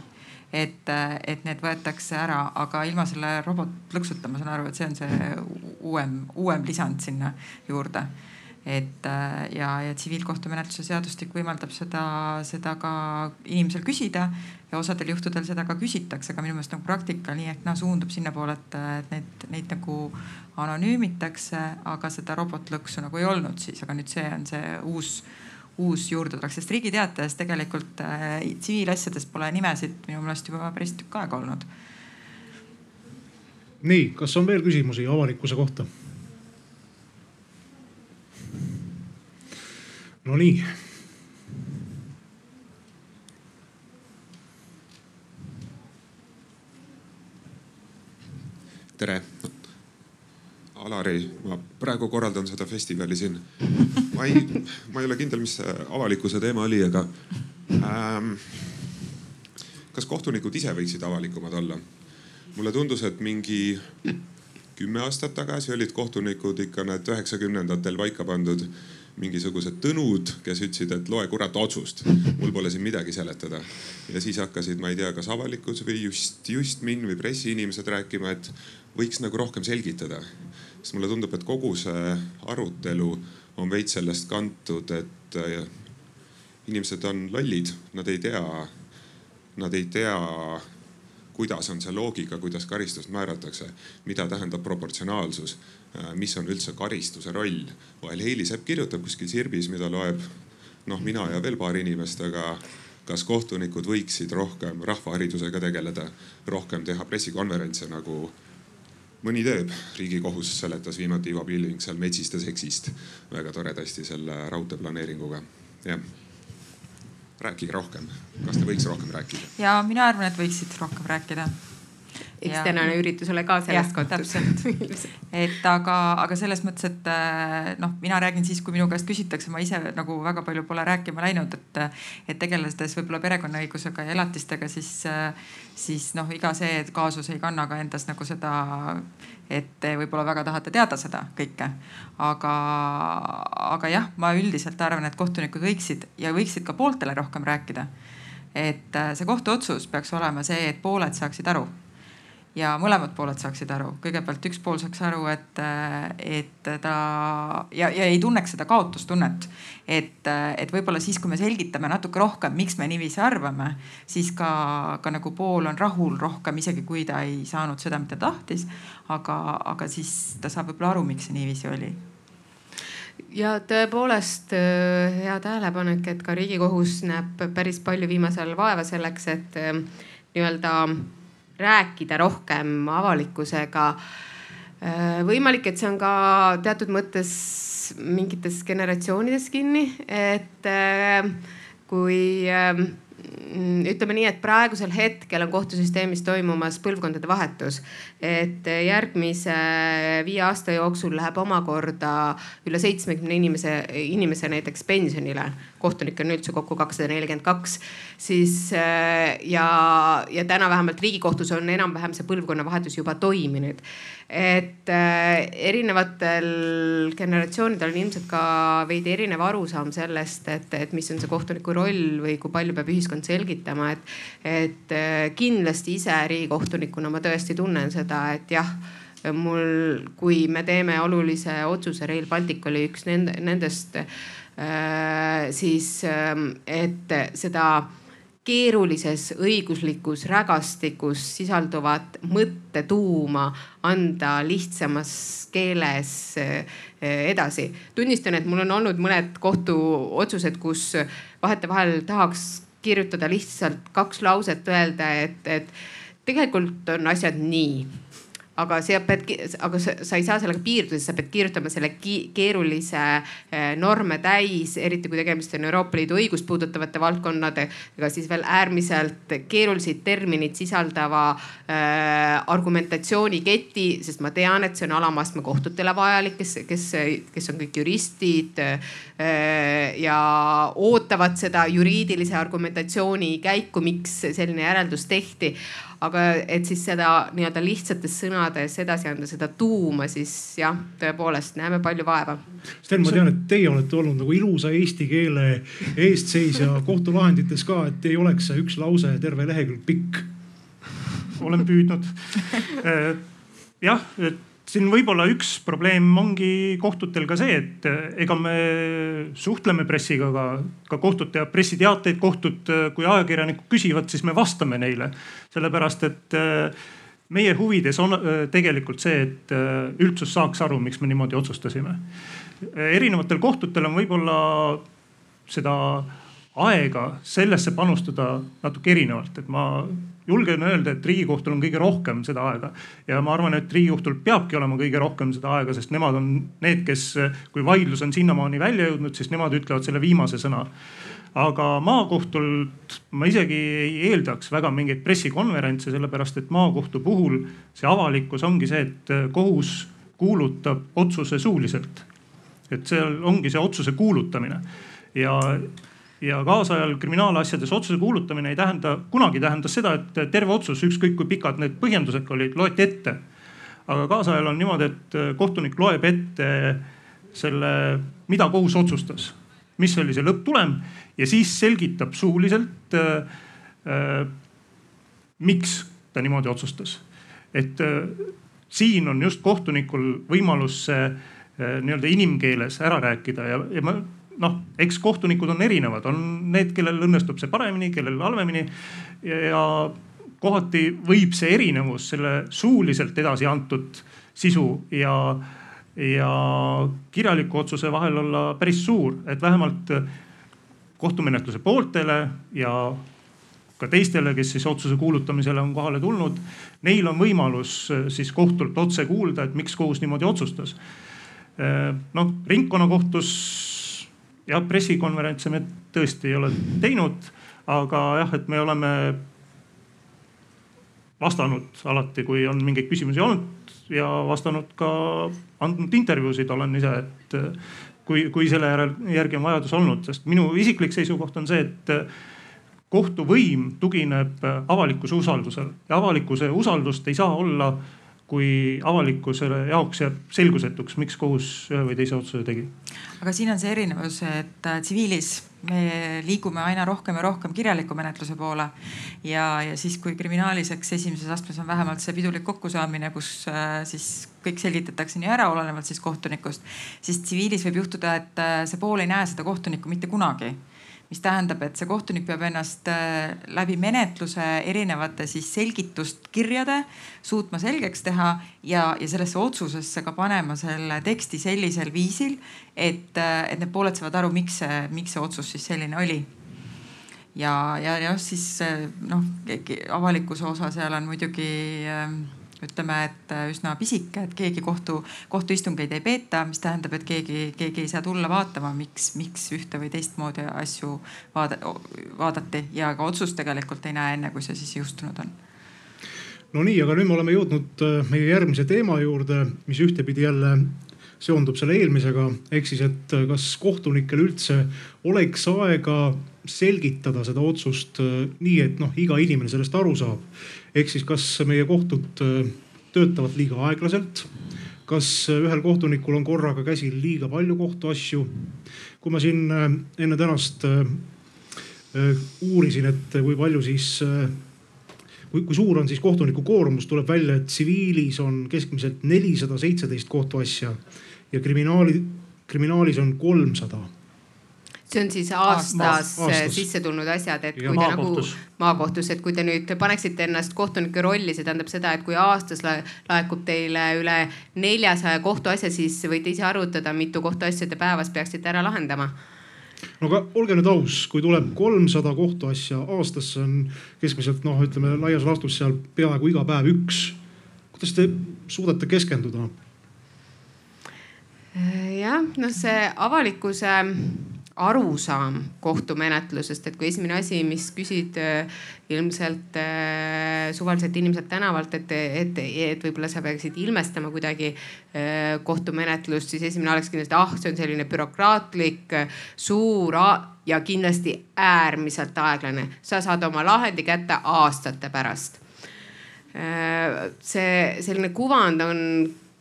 et, et need võetakse ära, aga ilma selle robotlõksuta, ma saan aru, et see on see uuem, uuem lisand sinna juurde. et ja, ja tsiviilkohtumenetluse seadustik võimaldab seda, seda ka inimesel küsida ja osadel juhtudel seda ka küsitakse, aga minu meelest nagu praktika nii ehk naa suundub sinnapoole, et, et neid, neid nagu anonüümitakse, aga seda robotlõksu nagu ei olnud siis, aga nüüd see on see uus uus juurdetulek, sest Riigi Teatajas tegelikult äh, tsiviilasjades pole nimesid minu meelest juba päris tükk aega olnud. nii, kas on veel küsimusi avalikkuse kohta? Nonii. tere Alari, ma praegu korraldan seda festivali siin. ma ei, ma ei ole kindel, mis see avalikkuse teema oli, aga ähm, kas kohtunikud ise võiksid avalikumad olla? mulle tundus, et mingi kümme aastat tagasi olid kohtunikud ikka need üheksakümnendatel paika pandud mingisugused tõnud, kes ütlesid, et loe kurat otsust, mul pole siin midagi seletada. ja siis hakkasid, ma ei tea, kas avalikkus või just, just min või pressiinimesed rääkima, et võiks nagu rohkem selgitada sest mulle tundub, et kogu see arutelu on veits sellest kantud, et äh, inimesed on lollid, nad ei tea, nad ei tea, kuidas on see loogika, kuidas karistust määratakse, mida tähendab proportsionaalsus, äh, mis on üldse karistuse roll. vahel Heili Sepp kirjutab kuskil Sirbis, mida loeb noh, mina ja veel paar inimest, aga kas kohtunikud võiksid rohkem rahvaharidusega tegeleda, rohkem teha pressikonverentse nagu mõni teeb, riigikohus seletas viimati Ivo Pilving seal Metsiste seksist väga toredasti selle raudteeplaneeringuga, jah. Rääkige rohkem, kas te võiks rohkem rääkida? ja mina arvan, et võiksid rohkem rääkida eks tänane üritus ole ka sellest kontost. et aga, aga selles mõttes, et äh, noh, mina räägin siis, kui minu käest küsitakse, ma ise nagu väga palju pole rääkima läinud, et, et tegeledes võib-olla perekonnaõigusega ja elatistega, siis, siis noh, iga see kaasus ei kanna ka endas nagu seda, et te võib-olla väga tahate teada seda kõike. aga, aga jah, ma üldiselt arvan, et kohtunikud võiksid ja võiksid ka pooltele rohkem rääkida. Et äh, see kohtuotsus peaks olema see, et pooled saaksid aru ja mõlemad pooled saaksid aru. kõigepealt üks pool saaks aru, et, et ta ja, ja ei tunneks seda kaotustunnet. et, et võib-olla siis, kui me selgitame natuke rohkem, miks me niiviisi arvame, siis ka, ka nagu pool on rahul rohkem, isegi kui ta ei saanud seda, mida tahtis. aga, aga siis ta saab võib-olla aru, miks see niiviisi oli ja tõepoolest äh, hea tähelepanek, et ka Riigikohus näeb päris palju viimasel ajal vaeva selleks, et äh, nii-öelda rääkida rohkem avalikkusega. Äh, võimalik, et see on ka teatud mõttes mingites generatsioonides kinni, et äh, kui ähm, ütleme nii, et praegusel hetkel on kohtusüsteemis toimumas põlvkondade vahetus. et järgmise viie aasta jooksul läheb omakorda üle seitsmekümne inimese, inimese näiteks pensionile. Kohtunikke on üldse kokku kakssada nelikümmend kaks, siis ja, ja täna vähemalt Riigikohtus on enam-vähem see põlvkonnavahetus juba toiminud. Et äh, erinevatel generatsioonidel on ilmselt ka veidi erinev arusaam sellest, et, et mis on see kohtuniku roll või kui palju peab ühiskond selgitama, et, et äh, kindlasti ise riigikohtunikuna ma tõesti tunnen seda, et jah mul, kui me teeme olulise otsuse, Rail Baltic oli üks nende, nendest äh,, siis äh, et seda keerulises õiguslikus rägastikus sisalduvat mõttetuuma anda lihtsamas keeles eh, edasi. tunnistan, et mul on olnud mõned kohtuotsused, kus vahetevahel tahaks kirjutada lihtsalt kaks lauset, öelda, et, et tegelikult on asjad nii aga sa pead, aga sa, ei saa sellega piirduda, sa pead kirjutama selle keerulise eh, norme täis, eriti kui tegemist on Euroopa Liidu õigust puudutavate valdkonnadega, siis veel äärmiselt keeruliseid termineid sisaldava äh, argumentatsiooniketi, sest ma tean, et see on alamastme kohtutele vajalik, kes, kes, kes on kõik juristid äh, ja ootavad seda juriidilise argumentatsiooni käiku, miks selline järeldus tehti aga et siis seda nii-öelda lihtsates sõnades edasi anda, seda tuuma, siis jah, tõepoolest näeme palju vaeva. Sten, ma tean, et teie olete olnud nagu ilusa eesti keele eestseisja kohtulahendites ka, et ei oleks see üks lause terve lehekülg pikk. olen püüdnud jah, et siin võib-olla üks probleem ongi kohtutel ka see, et eh, ega me suhtleme pressiga, aga ka kohtud teevad pressiteateid, kohtud, eh, kui ajakirjanikud küsivad, siis me vastame neile. sellepärast, et eh, meie huvides on tegelikult see, et üldsus saaks aru, miks me niimoodi otsustasime. erinevatel kohtutel on võib-olla seda aega sellesse panustada natuke erinevalt, et ma julgen öelda, et riigikohtul on kõige rohkem seda aega ja ma arvan, et riigikohtul peabki olema kõige rohkem seda aega, sest nemad on need, kes, kui vaidlus on sinnamaani välja jõudnud, siis nemad ütlevad selle viimase sõna. aga maakohtult ma isegi ei eeldaks väga mingeid pressikonverentse, sellepärast et maakohtu puhul see avalikkus ongi see, et kohus kuulutab otsuse suuliselt. et seal ongi see otsuse kuulutamine ja ja kaasajal kriminaalasjades otsuse kuulutamine ei tähenda, kunagi tähendas seda, et terve otsus, ükskõik kui pikad need põhjendused olid, loeti ette. aga kaasajal on niimoodi, et kohtunik loeb ette selle, mida kohus otsustas, mis oli see lõpptulem ja siis selgitab suuliselt äh,. Äh, miks ta niimoodi otsustas, et äh, siin on just kohtunikul võimalus see äh, nii-öelda inimkeeles ära rääkida ja, ja ma noh, eks kohtunikud on erinevad, on need, kellel õnnestub see paremini, kellel halvemini. ja kohati võib see erinevus selle suuliselt edasi antud sisu ja, ja kirjaliku otsuse vahel olla päris suur, et vähemalt kohtumenetluse pooltele ja ka teistele, kes siis otsuse kuulutamisele on kohale tulnud. Neil on võimalus siis kohtult otse kuulda, et miks kohus niimoodi otsustas. noh, ringkonnakohtus jah, pressikonverentse me tõesti ei ole teinud, aga jah, et me oleme vastanud alati, kui on mingeid küsimusi olnud ja vastanud ka, andnud intervjuusid olen ise, et kui, kui selle järel, järgi on vajadus olnud, sest minu isiklik seisukoht on see, et kohtuvõim tugineb avalikkuse usaldusel. Ja avalikkuse usaldust ei saa olla kui avalikkusele jaoks jääb selgusetuks, miks kohus ühe või teise otsuse tegi. aga siin on see erinevus, et äh, tsiviilis me liigume aina rohkem ja rohkem kirjaliku menetluse poole. ja, ja siis, kui kriminaalis, eks esimeses astmes on vähemalt see pidulik kokkusaamine, kus äh, siis kõik selgitatakse nii ära, olenevalt siis kohtunikust. siis tsiviilis võib juhtuda, et äh, see pool ei näe seda kohtunikku mitte kunagi mis tähendab, et see kohtunik peab ennast äh, läbi menetluse erinevate siis selgituskirjade suutma selgeks teha ja, ja sellesse otsusesse ka panema selle teksti sellisel viisil, et, äh, et need pooled saavad aru, miks see, miks see otsus siis selline oli. Ja, ja, ja siis äh, noh, avalikkuse osa seal on muidugi äh, ütleme, et äh, üsna pisike, et keegi kohtu, kohtuistungeid ei peeta, mis tähendab, et keegi, keegi ei saa tulla vaatama, miks, miks ühte või teistmoodi asju vaada, vaadati ja ka otsust tegelikult ei näe enne, kui see siis jõustunud on. No nii, aga nüüd me oleme jõudnud äh, meie järgmise teema juurde, mis ühtepidi jälle seondub selle eelmisega, ehk siis, et äh, kas kohtunikel üldse oleks aega selgitada seda otsust nii, et noh, iga inimene sellest aru saab ehk siis, kas meie kohtud äh, töötavad liiga aeglaselt? kas äh, ühel kohtunikul on korraga käsil liiga palju kohtuasju? kui ma siin äh, enne tänast uurisin, et kui palju siis, kui, kui suur on siis kohtuniku koormus, tuleb välja, et tsiviilis on keskmiselt nelisada seitseteist kohtuasja ja kriminaali, kriminaalis on kolmsada see on siis aastas, aastas sisse tulnud asjad, et kui te nagu maakohtus, et kui te nüüd paneksite ennast kohtunike rolli, see tähendab seda, et kui aastas laekub teile üle neljasaja kohtuasja, siis võite ise arvutada, mitu kohtuasja te päevas peaksite ära lahendama no aga olge nüüd aus, kui tuleb kolmsada kohtuasja aastas, see on keskmiselt noh, ütleme laias laastus seal peaaegu iga päev üks. kuidas te suudate keskenduda? Jah, noh, see avalikkuse arusaam kohtumenetlusest, et kui esimene asi, mis küsid äh, ilmselt äh, suvaliselt inimeselt tänavalt, et, et, et võib-olla sa peaksid ilmestama kuidagi äh, kohtumenetlust, siis esimene oleks kindlasti, ah, see on selline bürokraatlik, suur ja kindlasti äärmiselt aeglane. sa saad oma lahendi kätte aastate pärast see selline kuvand on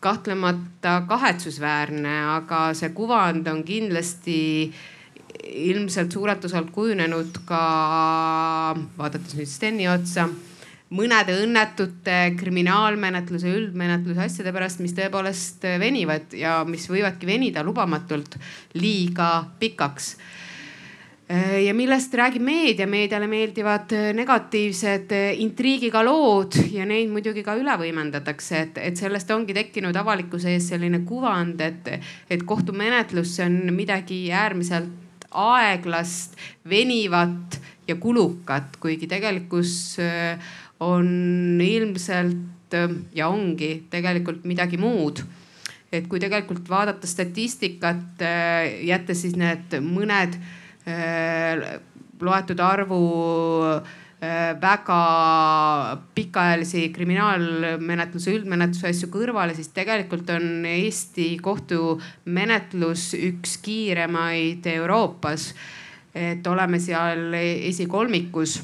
kahtlemata kahetsusväärne, aga see kuvand on kindlasti ilmselt suurelt osalt kujunenud ka, vaadates nüüd Steni otsa, mõnede õnnetute kriminaalmenetluse, üldmenetluse asjade pärast, mis tõepoolest venivad ja mis võivadki venida lubamatult liiga pikaks ja millest räägib meedia, meediale meeldivad äh, negatiivsed äh, intriigiga lood ja neid muidugi ka üle võimendatakse, et, et sellest ongi tekkinud avalikkuse ees selline kuvand, et, et kohtumenetlus on midagi äärmiselt aeglast, venivat ja kulukat, kuigi tegelikkus on ilmselt ja ongi tegelikult midagi muud. Et kui tegelikult vaadata statistikat, jättes siis need mõned Äh, loetud arvu äh, väga pikaajalisi kriminaalmenetluse, üldmenetluse asju kõrvale, siis tegelikult on Eesti kohtumenetlus üks kiiremaid Euroopas. et oleme seal esikolmikus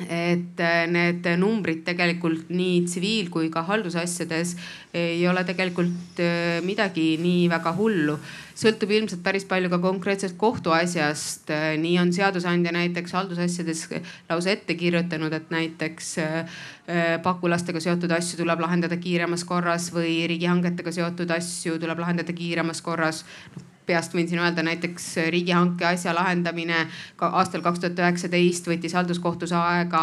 et äh, need numbrid tegelikult nii tsiviil kui ka haldusasjades ei ole tegelikult äh, midagi nii väga hullu. Sõltub ilmselt päris palju ka konkreetsest kohtuasjast. Äh, nii on seadusandja näiteks haldusasjades lausa ette kirjutanud, et näiteks pagulastega seotud asju tuleb lahendada kiiremas korras või riigihangetega seotud asju tuleb lahendada kiiremas korras peast võin siin öelda näiteks riigihanke asja lahendamine ka aastal kaks tuhat üheksateist võttis halduskohtus aega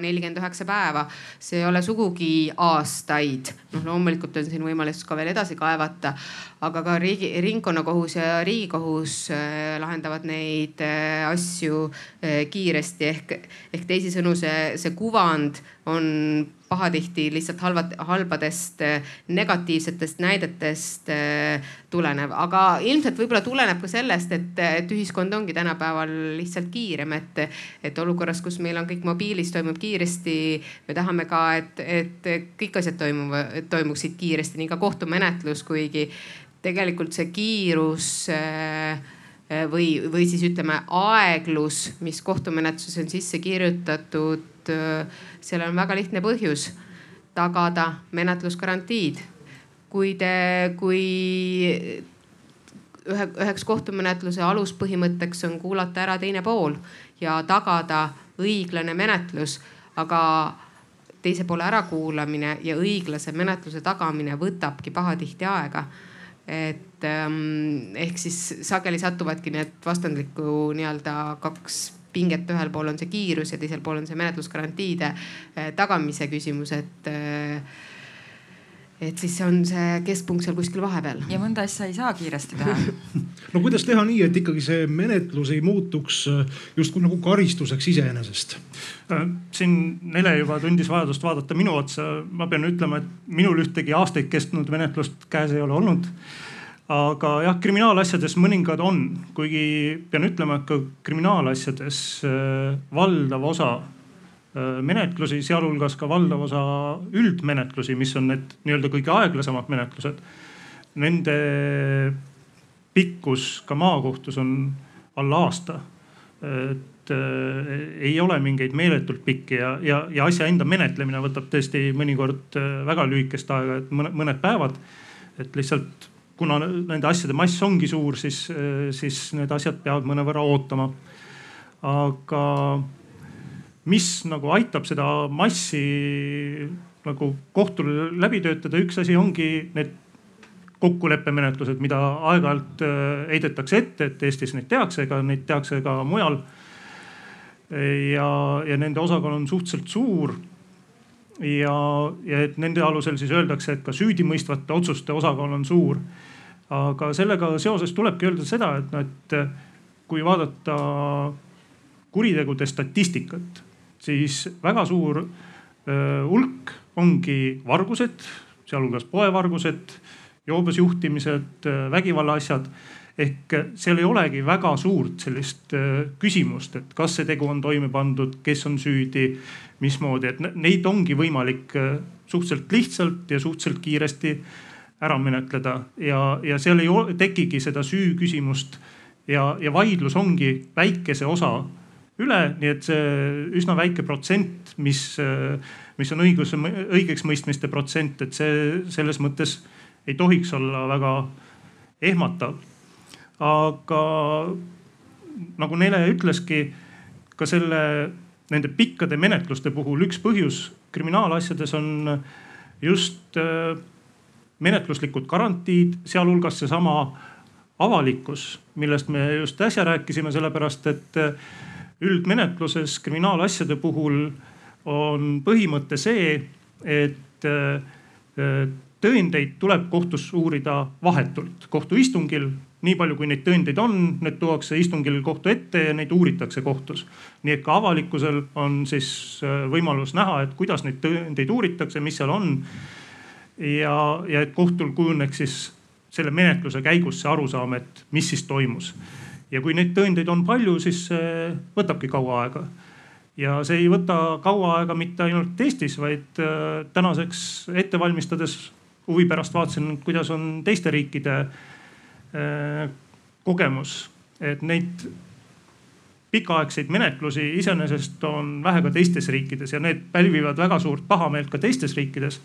nelikümmend üheksa päeva. see ei ole sugugi aastaid, noh loomulikult on siin võimalus ka veel edasi kaevata, aga ka riigi, ringkonnakohus ja riigikohus äh, lahendavad neid äh, asju äh, kiiresti ehk, ehk teisisõnu see, see kuvand on pahatihti lihtsalt halvad, halbadest negatiivsetest näidetest tulenev, aga ilmselt võib-olla tuleneb ka sellest, et, et ühiskond ongi tänapäeval lihtsalt kiirem, et, et olukorras, kus meil on kõik mobiilis, toimub kiiresti. me tahame ka, et, et kõik asjad toimuvad, toimuksid kiiresti, nii ka kohtumenetlus, kuigi tegelikult see kiirus äh, või, või siis ütleme aeglus, mis kohtumenetluses on sisse kirjutatud, äh, sellel on väga lihtne põhjus. tagada menetlusgarantiid. kui te, kui ühe, üheks kohtumenetluse aluspõhimõtteks on kuulata ära teine pool ja tagada õiglane menetlus, aga teise poole ärakuulamine ja õiglase menetluse tagamine võtabki pahatihti aega et ähm, ehk siis sageli satuvadki need vastandlikku nii-öelda kaks pinget, ühel pool on see kiirus ja teisel pool on see menetlusgarantiide äh, tagamise küsimus, et äh, et siis on see keskpunkt seal kuskil vahepeal. ja mõnda asja ei saa kiiresti teha no kuidas teha nii, et ikkagi see menetlus ei muutuks äh, justkui nagu karistuseks iseenesest? Äh, siin Nele juba tundis vajadust vaadata minu otsa. ma pean ütlema, et minul ühtegi aastaid kestnud menetlust käes ei ole olnud. Aga jah, kriminaalasjades mõningad on, kuigi pean ütlema, et ka kriminaalasjades äh, valdav osa Äh, menetlusi, sealhulgas ka valdav osa üldmenetlusi, mis on need nii-öelda kõige aeglasemad menetlused. Nende pikkus ka maakohtus on alla aasta. et äh, ei ole mingeid meeletult pikki ja, ja, ja asja enda menetlemine võtab tõesti mõnikord äh, väga lühikest aega, et mõned, mõned päevad. et lihtsalt kuna nende asjade mass ongi suur, siis, siis need asjad peavad mõnevõrra ootama. aga mis nagu aitab seda massi nagu kohtul läbi töötada, üks asi ongi need kokkuleppemenetlused, mida aeg-ajalt äh, heidetakse ette, et Eestis neid tehakse, ega neid tehakse ka mujal. ja, ja nende osakaal on suhteliselt suur. ja, ja et nende alusel siis öeldakse, et ka süüdimõistvate otsuste osakaal on suur. Aga sellega seoses tulebki öelda seda, et noh, et kui vaadata kuritegude statistikat siis väga suur hulk ongi vargused, sealhulgas poevargused, joobes juhtimised, vägivallaasjad. Ehk seal ei olegi väga suurt sellist küsimust, et kas see tegu on toime pandud, kes on süüdi, mismoodi, et neid ongi võimalik suhteliselt lihtsalt ja suhteliselt kiiresti ära menetleda ja, ja seal ei tekigi seda süü küsimust ja, ja vaidlus ongi väikese osa üle, nii et see üsna väike protsent, mis, mis on õiguse, õigeksmõistmiste protsent, et see selles mõttes ei tohiks olla väga ehmatav. aga nagu Nele ütleski, ka selle, nende pikkade menetluste puhul üks põhjus kriminaalasjades on just äh, menetluslikud garantiid, sealhulgas seesama avalikkus, millest me just äsja rääkisime, sellepärast et äh, üldmenetluses kriminaalasjade puhul on põhimõte see, et äh, tõendeid tuleb kohtus uurida vahetult kohtuistungil. nii palju, kui neid tõendeid on, need tuuakse istungil kohtu ette ja neid uuritakse kohtus. nii et ka avalikkusel on siis võimalus näha, et kuidas neid tõendeid uuritakse, mis seal on ja, ja et kohtul kujuneks siis selle menetluse käigus see arusaam, et mis siis toimus. ja kui neid tõendeid on palju, siis see võtabki kaua aega. ja see ei võta kaua aega mitte ainult Eestis, vaid äh, tänaseks ette valmistades huvi pärast vaatasin, kuidas on teiste riikide äh, kogemus, et neid pikaaegseid menetlusi iseenesest on vähe ka teistes riikides ja need pälvivad väga suurt pahameelt ka teistes riikides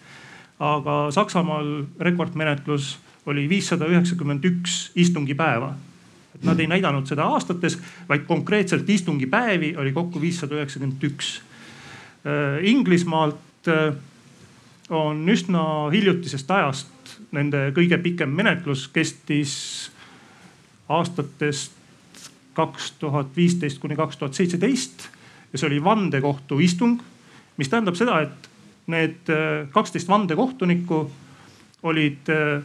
aga Saksamaal rekordmenetlus oli viissada üheksakümmend üks istungipäeva. et nad ei näidanud seda aastates, vaid konkreetselt istungipäevi oli kokku viissada üheksakümmend üks. Äh, Inglismaalt äh, on üsna hiljutisest ajast nende kõige pikem menetlus kestis aastatest kaks tuhat viisteist kuni kaks tuhat seitseteist ja see oli vandekohtu istung, mis tähendab seda, et need äh, kaksteist vandekohtunikku olid äh,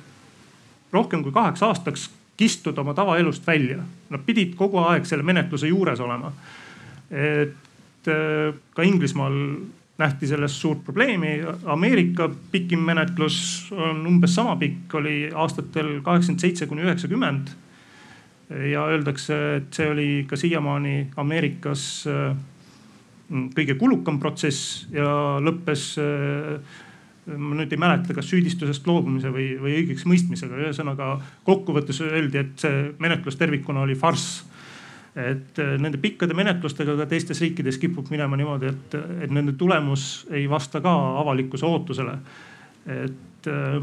rohkem kui kaheks aastaks kistud oma tavaelust välja. Nad pidid kogu aeg selle menetluse juures olema. et äh, ka Inglismaal nähti sellest suurt probleemi. Ameerika pikim menetlus on umbes sama pikk, oli aastatel kaheksakümmend seitse kuni üheksakümmend. ja öeldakse, et see oli ka siiamaani Ameerikas kõige kulukam protsess ja lõppes äh, ma nüüd ei mäleta, kas süüdistusest loobumise või, või õigeks mõistmisega. ühesõnaga kokkuvõttes öeldi, et see menetlus tervikuna oli farss. et äh, nende pikkade menetlustega ka teistes riikides kipub minema niimoodi, et, et nende tulemus ei vasta ka avalikkuse ootusele. et, äh,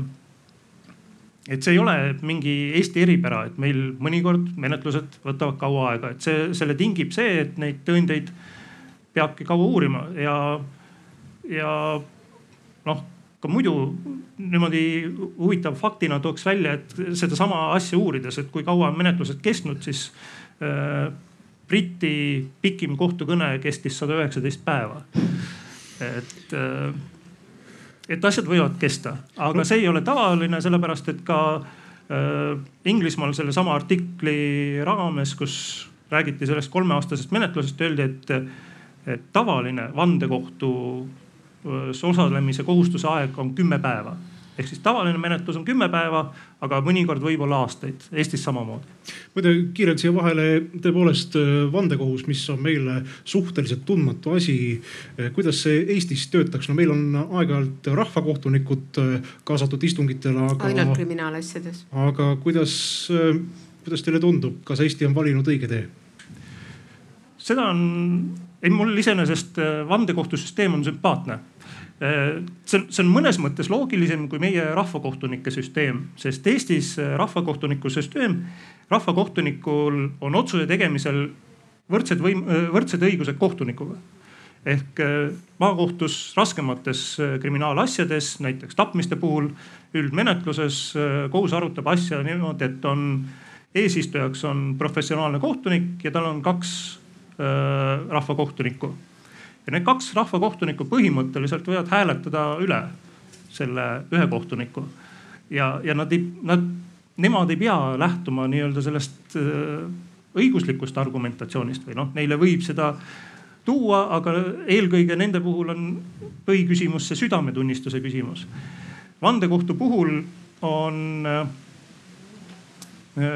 et see ei ole mingi Eesti eripära, et meil mõnikord menetlused võtavad kaua aega, et see, selle tingib see, et neid tõendeid peabki kaua uurima ja, ja noh, ka muidu niimoodi huvitav faktina tooks välja, et sedasama asja uurides, et kui kaua on menetlused kestnud, siis äh, Briti pikim kohtukõne kestis sada üheksateist päeva. et äh, et asjad võivad kesta, aga see ei ole tavaline, sellepärast et ka äh, Inglismaal sellesama artikli raames, kus räägiti sellest kolmeaastasest menetlusest, öeldi, et et tavaline vandekohtus osalemise kohustuse aeg on kümme päeva ehk siis tavaline menetlus on kümme päeva, aga mõnikord võib-olla aastaid, Eestis samamoodi. muide kiirelt siia vahele, tõepoolest vandekohus, mis on meile suhteliselt tundmatu asi. kuidas see Eestis töötaks, no meil on aeg-ajalt rahvakohtunikud kaasatud istungitele, aga. ainult kriminaalasjades. aga kuidas, kuidas teile tundub, kas Eesti on valinud õige tee? seda on ei, mul iseenesest äh, vandekohtusüsteem on sümpaatne. Äh, see on, see on mõnes mõttes loogilisem kui meie rahvakohtunike süsteem, sest Eestis äh, rahvakohtuniku süsteem, rahvakohtunikul on otsuse tegemisel võrdsed võim-, võrdsed õigused kohtunikuga ehk maakohtus raskemates kriminaalasjades, näiteks tapmiste puhul, üldmenetluses kohus arutab asja niimoodi, et on eesistujaks on professionaalne kohtunik ja tal on kaks rahvakohtunikku. ja need kaks rahvakohtunikku põhimõtteliselt võivad hääletada üle selle ühe kohtuniku. ja, ja nad ei, nad, nemad ei pea lähtuma nii-öelda sellest äh, õiguslikust argumentatsioonist või noh, neile võib seda tuua, aga eelkõige nende puhul on põhiküsimus see südametunnistuse küsimus. vandekohtu puhul on äh, Äh,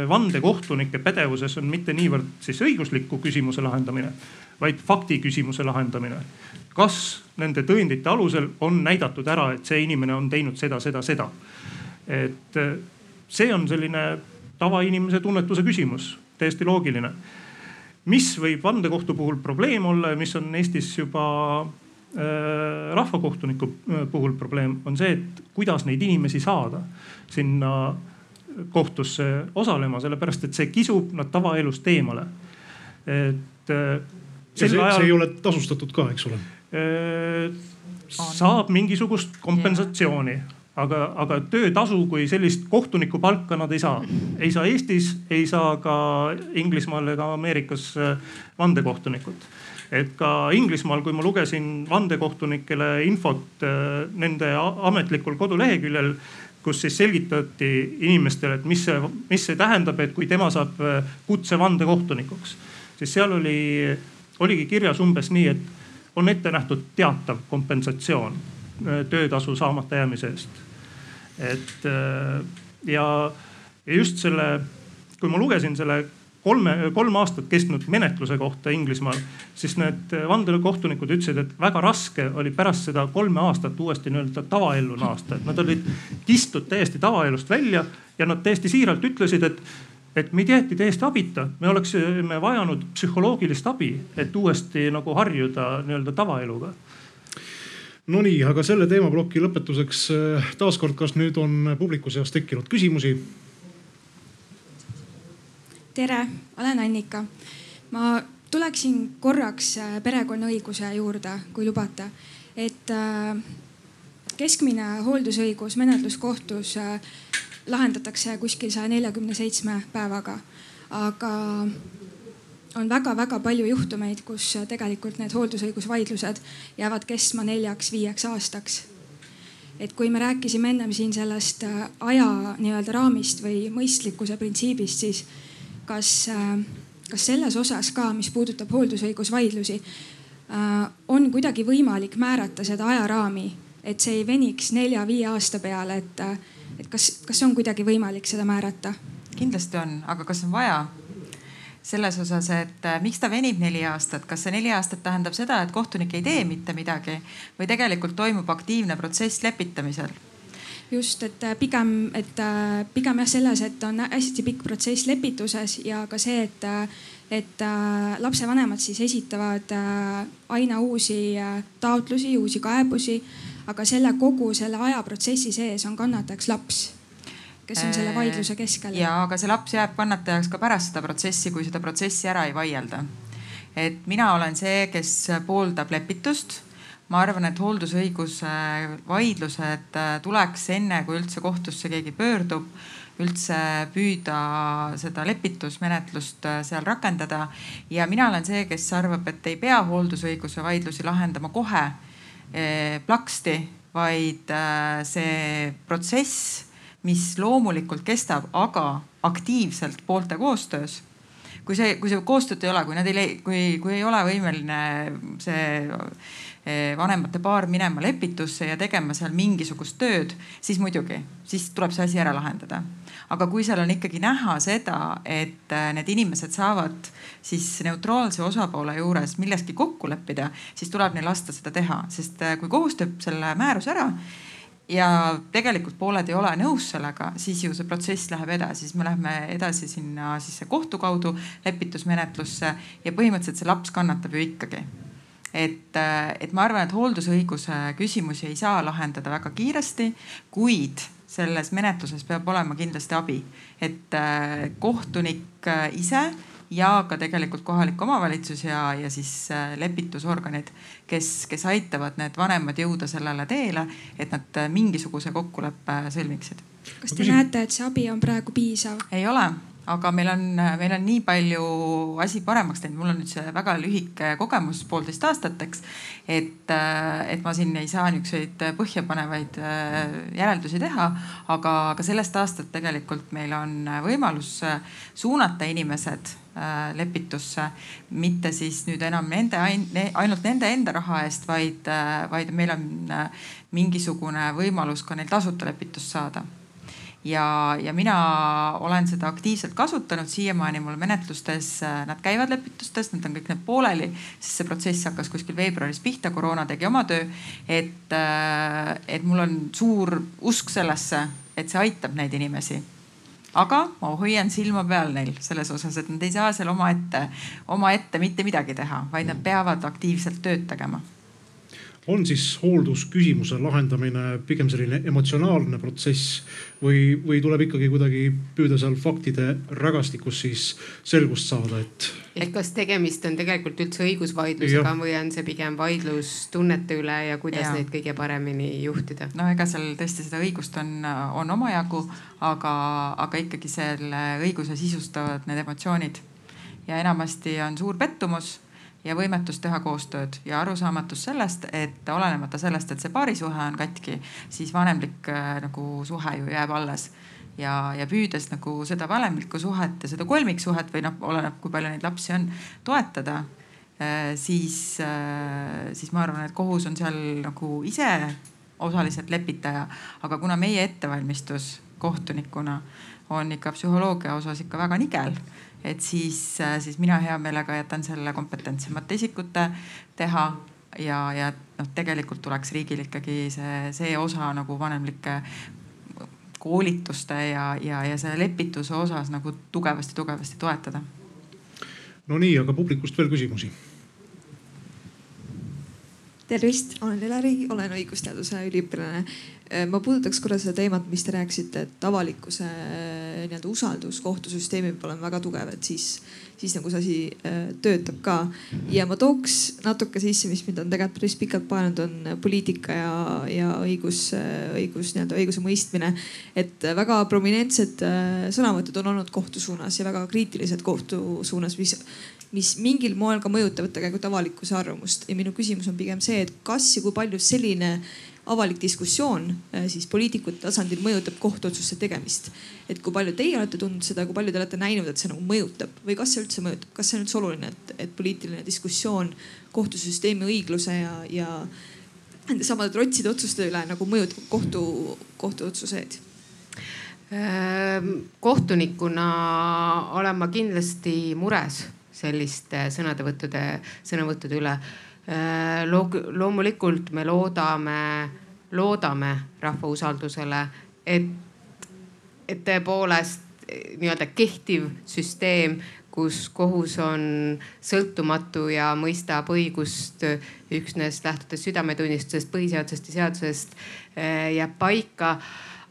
vandekohtunike pädevuses on mitte niivõrd siis õigusliku küsimuse lahendamine, vaid fakti küsimuse lahendamine. kas nende tõendite alusel on näidatud ära, et see inimene on teinud seda, seda, seda. et äh, see on selline tavainimese tunnetuse küsimus, täiesti loogiline. mis võib vandekohtu puhul probleem olla ja mis on Eestis juba äh, rahvakohtuniku äh, puhul probleem, on see, et kuidas neid inimesi saada sinna kohtusse osalema, sellepärast et see kisub nad tavaelust eemale. et äh, see, ajal. see ei ole tasustatud ka, eks ole? saab mingisugust kompensatsiooni aga, aga töötasu kui sellist kohtuniku palka nad ei saa. ei saa Eestis, ei saa ka Inglismaal ega Ameerikas äh, vandekohtunikud. et ka Inglismaal, kui ma lugesin vandekohtunikele infot äh, nende ametlikul koduleheküljel, kus siis selgitati inimestele, et mis see, mis see tähendab, et kui tema saab äh, kutse vandekohtunikuks, siis seal oli, oligi kirjas umbes nii, et on ette nähtud teatav kompensatsioon töötasu saamata jäämise eest. et äh, ja, ja just selle, kui ma lugesin selle kolme, kolm aastat kestnud menetluse kohta Inglismaal, siis need vandekohtunikud ütlesid, et väga raske oli pärast seda kolme aastat uuesti nii-öelda tavaellu naasta, et nad olid kistud täiesti tavaelust välja ja nad täiesti siiralt ütlesid, et et meid jäeti täiesti abita, me oleksime vajanud psühholoogilist abi, et uuesti nagu harjuda nii-öelda tavaeluga. Nonii, aga selle teemaploki lõpetuseks äh, taaskord, kas nüüd on publiku seas tekkinud küsimusi? Tere, olen Annika. ma tuleksin korraks äh, perekonnaõiguse juurde, kui lubate. et äh, keskmine hooldusõigus menetluskohtus lahendatakse kuskil saja neljakümne seitsme päevaga, aga on väga-väga palju juhtumeid, kus tegelikult need hooldusõigusvaidlused jäävad kestma neljaks-viieks aastaks. et kui me rääkisime ennem siin sellest äh, aja nii-öelda raamist või mõistlikkuse printsiibist, siis kas, äh, kas selles osas ka, mis puudutab hooldusõigusvaidlusi, äh, on kuidagi võimalik määrata seda ajaraami, et see ei veniks nelja-viie aasta peale, et, et kas, kas on kuidagi võimalik seda määrata? kindlasti on, aga kas on vaja? selles osas, et äh, miks ta venib neli aastat, kas see neli aastat tähendab seda, et kohtunik ei tee mitte midagi või tegelikult toimub aktiivne protsess lepitamisel? Just, et äh, pigem, et äh, pigem jah selles, et on hästi pikk protsess lepituses ja ka see, et, et lapsevanemad siis esitavad aina uusi taotlusi, uusi kaebusi, aga selle kogu selle ajaprotsessi sees on kannatajaks laps kes on selle vaidluse keskel. ja, aga see laps jääb kannatajaks ka pärast seda protsessi, kui seda protsessi ära ei vaielda. et mina olen see, kes pooldab lepitust ma arvan, et hooldusõiguse vaidlused äh, tuleks enne, kui üldse kohtusse keegi pöördub, üldse püüda seda lepitusmenetlust äh, seal rakendada. ja mina olen see, kes arvab, et ei pea hooldusõiguse vaidlusi lahendama kohe plaksti, vaid see protsess mis loomulikult kestab, aga aktiivselt poolte koostöös. kui see, kui see koostööd ei ole, kui nad ei, kui, kui ei ole võimeline see vanemate paar minema lepitusse ja tegema seal mingisugust tööd, siis muidugi, siis tuleb see asi ära lahendada. aga kui seal on ikkagi näha seda, et eh, need inimesed saavad siis neutraalse osapoole juures milleski kokku leppida, siis tuleb neil lasta seda teha, sest eh, kui kohus teeb selle määruse ära ja tegelikult pooled ei ole nõus sellega, siis ju see protsess läheb edasi, siis me läheme edasi sinna siis kohtu kaudu lepitusmenetlusse ja põhimõtteliselt see laps kannatab ju ikkagi. Et, et ma arvan, et hooldusõiguse küsimusi ei saa lahendada väga kiiresti, kuid selles menetluses peab olema kindlasti abi, et kohtunik ise ja ka tegelikult kohalik omavalitsus ja, ja siis äh, lepitusorganid, kes, kes aitavad need vanemad jõuda sellele teele, et nad äh, mingisuguse kokkuleppe sõlmiksid. kas te küsin... näete, et see abi on praegu piisav? ei ole aga meil on, meil on nii palju asi paremaks teinud, mul on nüüd see väga lühike kogemus, poolteist aastat, eks. et, et ma siin ei saa niisuguseid põhjapanevaid äh, järeldusi teha, aga ka sellest aastast tegelikult meil on võimalus suunata inimesed äh, lepitusse, mitte siis nüüd enam nende, ainult nende enda raha eest, vaid, äh, vaid meil on mingisugune võimalus ka neil tasuta lepitust saada ja, ja mina olen seda aktiivselt kasutanud, siiamaani mul menetlustes, äh, nad käivad lepitustes, need on kõik need pooleli, sest see protsess hakkas kuskil veebruaris pihta, koroona tegi oma töö. et, äh, et mul on suur usk sellesse, et see aitab neid inimesi. Aga ma hoian silma peal neil selles osas, et nad ei saa seal omaette, omaette mitte midagi teha, vaid nad peavad aktiivselt tööd tegema on siis hooldusküsimuse lahendamine pigem selline emotsionaalne protsess või, või tuleb ikkagi kuidagi püüda seal faktide rägastikus siis selgust saada, et? et kas tegemist on tegelikult üldse õigusvaidlusega või on see pigem vaidlus tunnete üle ja kuidas ja. neid kõige paremini juhtida? no ega seal tõesti seda õigust on, on omajagu, aga, aga ikkagi selle õiguse sisustavad need emotsioonid ja enamasti on suur pettumus ja võimetus teha koostööd ja arusaamatus sellest, et olenemata sellest, et see paarisuhe on katki, siis vanemlik äh, nagu suhe ju jääb alles. ja, ja püüdes nagu seda vanemlikku suhet ja seda kolmiksuhet või noh, oleneb, kui palju neid lapsi on, toetada, äh, siis, äh, siis ma arvan, et kohus on seal nagu ise osaliselt lepitaja, aga kuna meie ettevalmistus kohtunikuna on ikka psühholoogia osas ikka väga nigel et siis, äh, siis mina hea meelega jätan selle kompetentsemate isikute teha ja, ja noh, tegelikult tuleks riigil ikkagi see, see osa nagu vanemlike koolituste ja, ja, ja selle lepituse osas nagu tugevasti-tugevasti toetada. no nii, aga publikust veel küsimusi tervist, olen Eleri, olen õigusteaduse üliõpilane. Äh, ma puudutaks korra seda teemat, mis te rääkisite, et avalikkuse äh, nii-öelda usaldus kohtusüsteemi peab olema väga tugev, et siis, siis nagu see asi äh, töötab ka. ja ma tooks natuke sisse, mis mind on tegelikult päris pikalt paenud, on poliitika ja, ja õigus, õigus nii-öelda õiguse mõistmine. et väga prominentsed sõnavõtud on olnud kohtu suunas ja väga kriitilised kohtu suunas, mis mis mingil moel ka mõjutavad tegelikult avalikkuse arvamust ja minu küsimus on pigem see, et kas ja kui palju selline avalik diskussioon äh, siis poliitikute tasandil mõjutab kohtuotsuste tegemist. et kui palju teie olete tundnud seda, kui palju te olete näinud, et see nagu mõjutab või kas see üldse mõjutab, kas see on üldse oluline, et, et poliitiline diskussioon kohtusüsteemi õigluse ja, ja nende samade trotside otsuste üle nagu mõjutab kohtu, kohtuotsuseid? Ehm, kohtunikuna olen ma kindlasti mures selliste sõnadevõttude, sõnavõttude üle. Äh, loomulikult me loodame, loodame rahva usaldusele, et, et tõepoolest nii-öelda kehtiv süsteem, kus kohus on sõltumatu ja mõistab õigust üksnes lähtudes südametunnistusest, põhiseadusest ja seadusest, äh, jääb paika.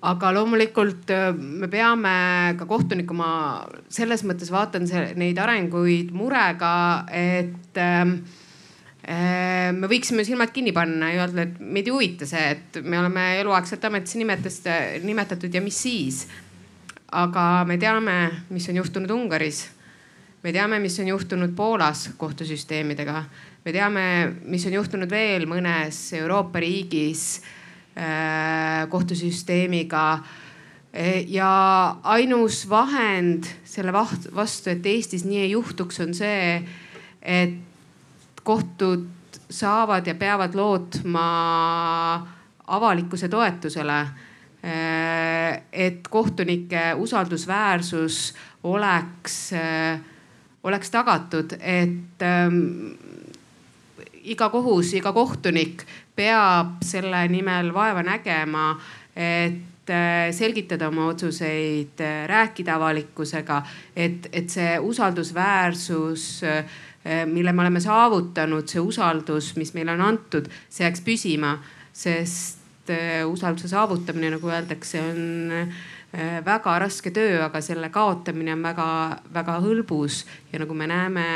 Aga loomulikult äh, me peame ka kohtunikuna, selles mõttes vaatan neid arenguid murega, et äh, me võiksime silmad kinni panna ja öelda, et meid ei huvita see, et me oleme eluaegselt ametisse nimetast, nimetatud ja mis siis. aga me teame, mis on juhtunud Ungaris. me teame, mis on juhtunud Poolas kohtusüsteemidega. me teame, mis on juhtunud veel mõnes Euroopa riigis Äh, kohtusüsteemiga. E, ja ainus vahend selle vastu, et Eestis nii ei juhtuks, on see, et kohtud saavad ja peavad lootma avalikkuse toetusele. E, et kohtunike usaldusväärsus oleks, oleks tagatud, et ähm, iga kohus, iga kohtunik peab selle nimel vaeva nägema, et selgitada oma otsuseid, rääkida avalikkusega, et, et see usaldusväärsus, äh, mille me oleme saavutanud, see usaldus, mis meile on antud, see jääks püsima, sest usalduse saavutamine, nagu öeldakse, on väga raske töö, aga selle kaotamine on väga-väga hõlbus ja nagu me näeme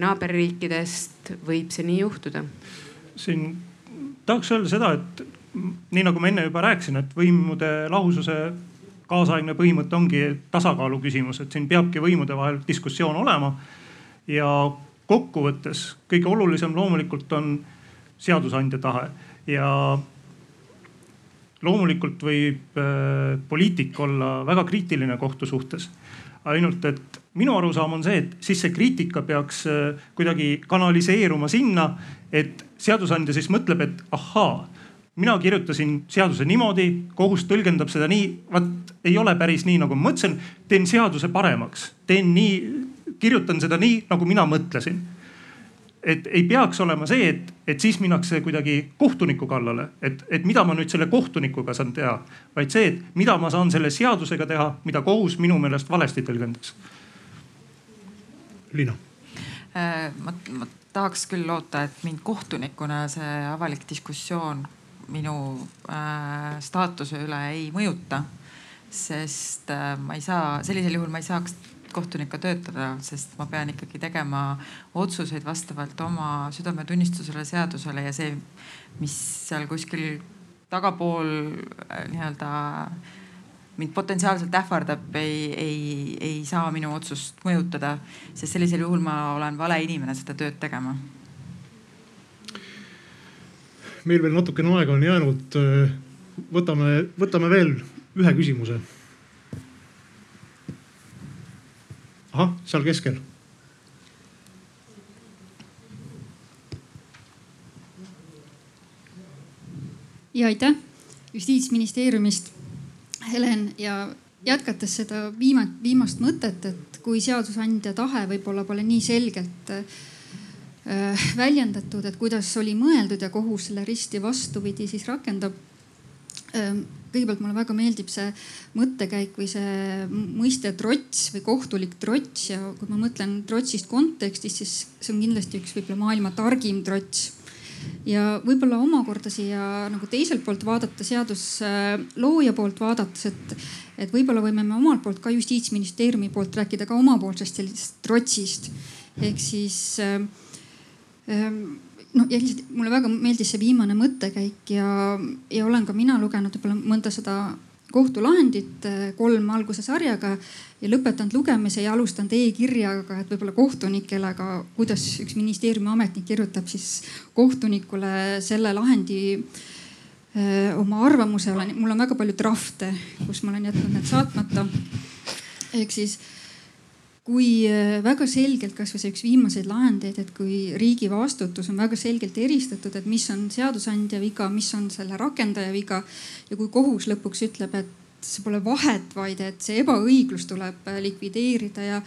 naaberriikidest, võib see nii juhtuda. siin tahaks öelda seda, et nii nagu ma enne juba rääkisin, et võimude lahususe kaasaegne põhimõte ongi tasakaalu küsimus, et siin peabki võimude vahel diskussioon olema. Ja kokkuvõttes kõige olulisem loomulikult on seadusandja tahe ja loomulikult võib äh, poliitik olla väga kriitiline kohtu suhtes. ainult et minu arusaam on see, et siis see kriitika peaks äh, kuidagi kanaliseeruma sinna, et seadusandja siis mõtleb, et ahaa, mina kirjutasin seaduse niimoodi, kohus tõlgendab seda nii, vaat ei ole päris nii, nagu ma mõtlesin. teen seaduse paremaks, teen nii, kirjutan seda nii, nagu mina mõtlesin. et ei peaks olema see, et, et siis minnakse kuidagi kohtuniku kallale, et, et mida ma nüüd selle kohtunikuga saan teha, vaid see, et mida ma saan selle seadusega teha, mida kohus minu meelest valesti tõlgendas. Liina. Äh, ma, ma tahaks küll loota, et mind kohtunikuna see avalik diskussioon minu äh, staatuse üle ei mõjuta. sest äh, ma ei saa, sellisel juhul ma ei saaks kohtunik ka töötada, sest ma pean ikkagi tegema otsuseid vastavalt oma südametunnistusele, seadusele ja see, mis seal kuskil tagapool äh, nii-öelda mind potentsiaalselt ähvardab, ei, ei, ei saa minu otsust mõjutada, sest sellisel juhul ma olen vale inimene seda tööd tegema. meil veel natukene aega on jäänud. võtame, võtame veel ühe küsimuse ahah, seal keskel. ja aitäh Justiitsministeeriumist, Helen ja jätkates seda viima-, viimast mõtet, et kui seadusandja tahe võib-olla pole nii selgelt äh, väljendatud, et kuidas oli mõeldud ja kohus selle risti vastupidi siis rakendab äh, kõigepealt mulle väga meeldib see mõttekäik või see mõiste trots või kohtulik trots ja kui ma mõtlen trotsist kontekstis, siis see on kindlasti üks võib-olla maailma targim trots. ja võib-olla omakorda siia nagu teiselt poolt vaadata, seaduslooja poolt vaadates, et, et võib-olla võime me omalt poolt ka justiitsministeeriumi poolt rääkida ka omapoolsest sellisest trotsist ehk siis äh, äh, no ja lihtsalt mulle väga meeldis see viimane mõttekäik ja, ja olen ka mina lugenud võib-olla mõnda seda kohtulahendit eh, kolm alguse sarjaga ja lõpetanud lugemise ja alustanud e-kirjaga, et võib-olla kohtunikele ka, kuidas üks ministeeriumi ametnik kirjutab siis kohtunikule selle lahendi öö, eh, oma arvamuse olen, mul on väga palju trahvte, kus ma olen jätnud need saatmata. ehk siis kui äh, väga selgelt kasvõi see üks viimaseid lahendeid, et kui riigi vastutus on väga selgelt eristatud, et mis on seadusandja viga, mis on selle rakendaja viga ja kui kohus lõpuks ütleb, et see pole vahet, vaid et see ebaõiglus tuleb äh, likvideerida ja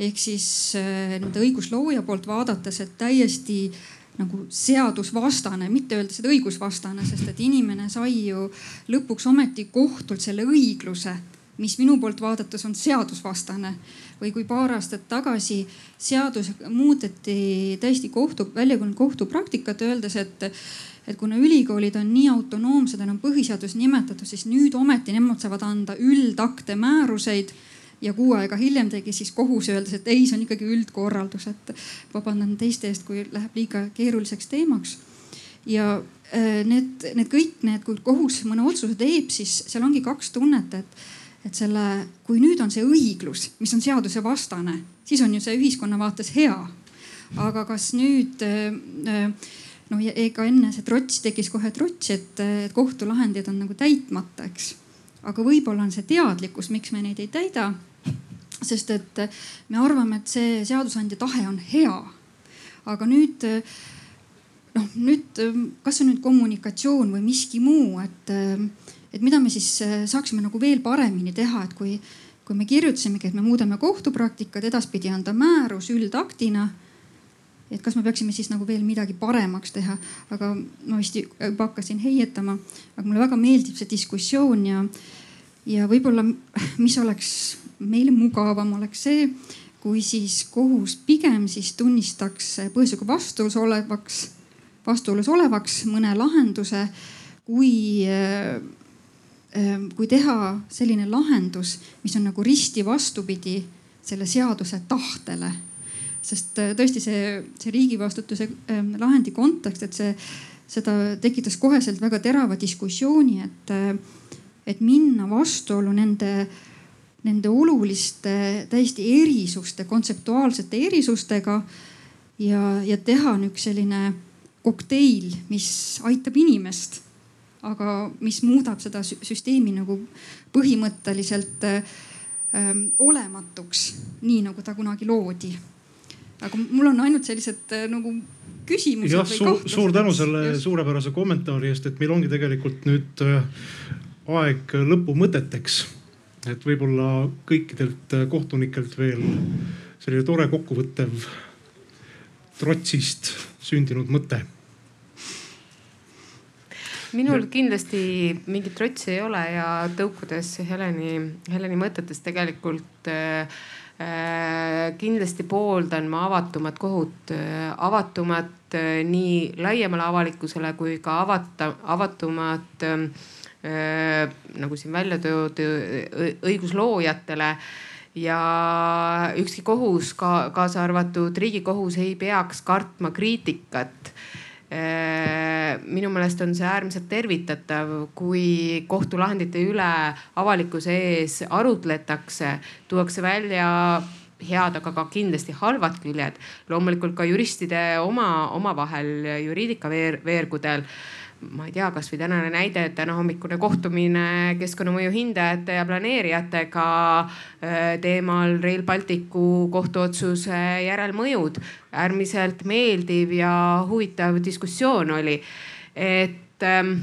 ehk siis äh, nende õiguslooja poolt vaadates, et täiesti nagu seadusvastane, mitte öeldes, et õigusvastane, sest et inimene sai ju lõpuks ometi kohtult selle õigluse, mis minu poolt vaadates on seadusvastane või kui paar aastat tagasi seadus muudeti täiesti kohtu, välja kujunenud kohtupraktikat, öeldes, et et kuna ülikoolid on nii autonoomsed, enam põhiseaduses nimetatud, siis nüüd ometi nemad saavad anda üldakte, määruseid ja kuu aega hiljem tegi siis kohus öeldes, et ei, see on ikkagi üldkorraldus, et vabandan teiste eest, kui läheb liiga keeruliseks teemaks. ja äh, need, need kõik need, kui kohus mõne otsuse teeb, siis seal ongi kaks tunnet, et et selle, kui nüüd on see õiglus, mis on seadusevastane, siis on ju see ühiskonna vaates hea. aga kas nüüd noh, ega enne see trots tekkis kohe trots, et kohtulahendid on nagu täitmata, eks. aga võib-olla on see teadlikkus, miks me neid ei täida. sest et me arvame, et see seadusandja tahe on hea. aga nüüd noh, nüüd kas see on nüüd kommunikatsioon või miski muu, et et mida me siis äh, saaksime nagu veel paremini teha, et kui, kui me kirjutasimegi, et me muudame kohtupraktikat, edaspidi anda määrus üldaktina. et kas me peaksime siis nagu veel midagi paremaks teha, aga ma vist juba hakkasin heietama, aga mulle väga meeldib see diskussioon ja, ja võib-olla, mis oleks meile mugavam, oleks see, kui siis kohus pigem siis tunnistaks põhiseadusega vastuolus olevaks, vastuolus olevaks mõne lahenduse, kui äh, kui teha selline lahendus, mis on nagu risti vastupidi selle seaduse tahtele. sest äh, tõesti see, see riigivastutuse ehm, lahendi kontekst, et see, seda tekitas koheselt väga terava diskussiooni, et, äh, et minna vastuollu nende, nende oluliste täiesti erisuste, kontseptuaalsete erisustega ja, ja teha üks selline kokteil, mis aitab inimest aga mis muudab seda süsteemi nagu põhimõtteliselt ähm, olematuks, nii nagu ta kunagi loodi. aga mul on ainult sellised äh, nagu küsimused. jah, suur, suur tänu selle just. suurepärase kommentaari eest, et meil ongi tegelikult nüüd äh, aeg lõpumõteteks. et võib-olla kõikidelt äh, kohtunikelt veel selline tore kokkuvõttev trotsist sündinud mõte? Minul kindlasti mingit trotsi ei ole ja tõukudes Heleni, Heleni mõtetest tegelikult äh, äh, kindlasti pooldan ma avatumat kohut äh,, avatumat äh, nii laiemale avalikkusele kui ka avata, avatumat äh, nagu siin välja toodud õigusloojatele. Ja ükski kohus, ka kaasa arvatud riigikohus ei peaks kartma kriitikat minu meelest on see äärmiselt tervitatav, kui kohtulahendite üle avalikkuse ees arutletakse, tuuakse välja head, aga ka kindlasti halvad küljed. loomulikult ka juristide oma, omavahel juriidika veer, veergudel ma ei tea, kasvõi tänane näide, et tänahommikune kohtumine keskkonnamõju hindajate ja planeerijatega äh, teemal Rail Balticu kohtuotsuse järelmõjud. äärmiselt meeldiv ja huvitav diskussioon oli. et ähm,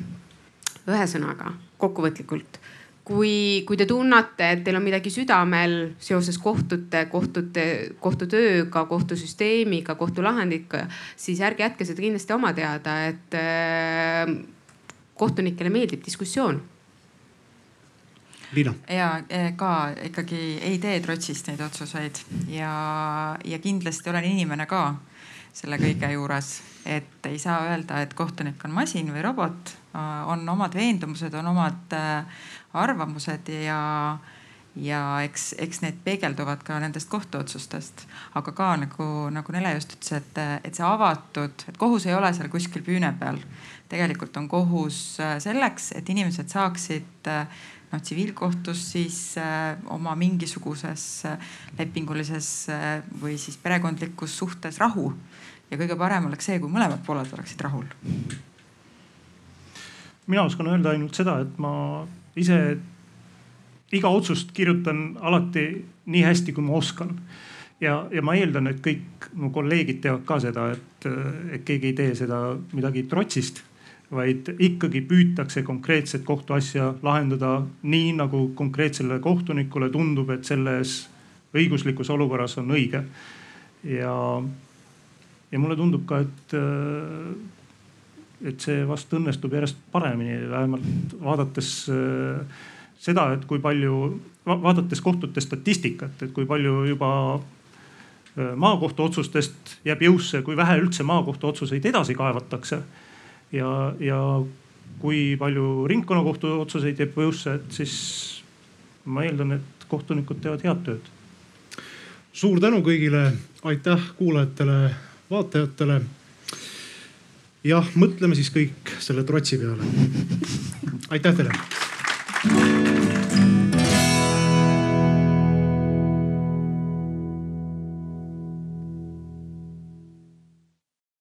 ühesõnaga kokkuvõtlikult kui, kui te tunnete, et teil on midagi südamel seoses kohtute, kohtute, kohtutööga, kohtusüsteemiga, kohtulahendiga, siis ärge jätke seda kindlasti oma teada, et äh, kohtunikele meeldib diskussioon. Liina. ja ka ikkagi ei tee trotsist neid otsuseid ja, ja kindlasti olen inimene ka selle kõige juures, et ei saa öelda, et kohtunik on masin või robot, on omad veendumused, on omad äh, arvamused ja, ja eks, eks need peegelduvad ka nendest kohtuotsustest. aga ka nagu, nagu Nele just ütles, et, et see avatud, et kohus ei ole seal kuskil püüne peal. tegelikult on kohus äh, selleks, et inimesed saaksid äh, noh tsiviilkohtus siis äh, oma mingisuguses äh, lepingulises äh, või siis perekondlikus suhtes rahu. ja kõige parem oleks see, kui mõlemad pooled oleksid rahul. mina oskan öelda ainult seda, et ma ise iga otsust kirjutan alati nii hästi, kui ma oskan. ja, ja ma eeldan, et kõik mu kolleegid teevad ka seda, et, et keegi ei tee seda midagi trotsist, vaid ikkagi püütakse konkreetset kohtuasja lahendada nii, nagu konkreetsele kohtunikule tundub, et selles õiguslikus olukorras on õige. ja, ja mulle tundub ka, et et see vast õnnestub järjest paremini, vähemalt vaadates äh, seda, et kui palju, vaadates kohtute statistikat, et kui palju juba äh, maakohtu otsustest jääb jõusse, kui vähe üldse maakohtu otsuseid edasi kaevatakse. ja, ja kui palju ringkonnakohtu otsuseid jääb jõusse, et siis ma eeldan, et kohtunikud teevad head tööd. suur tänu kõigile, aitäh kuulajatele, vaatajatele jah, mõtleme siis kõik selle trotsi peale. aitäh teile.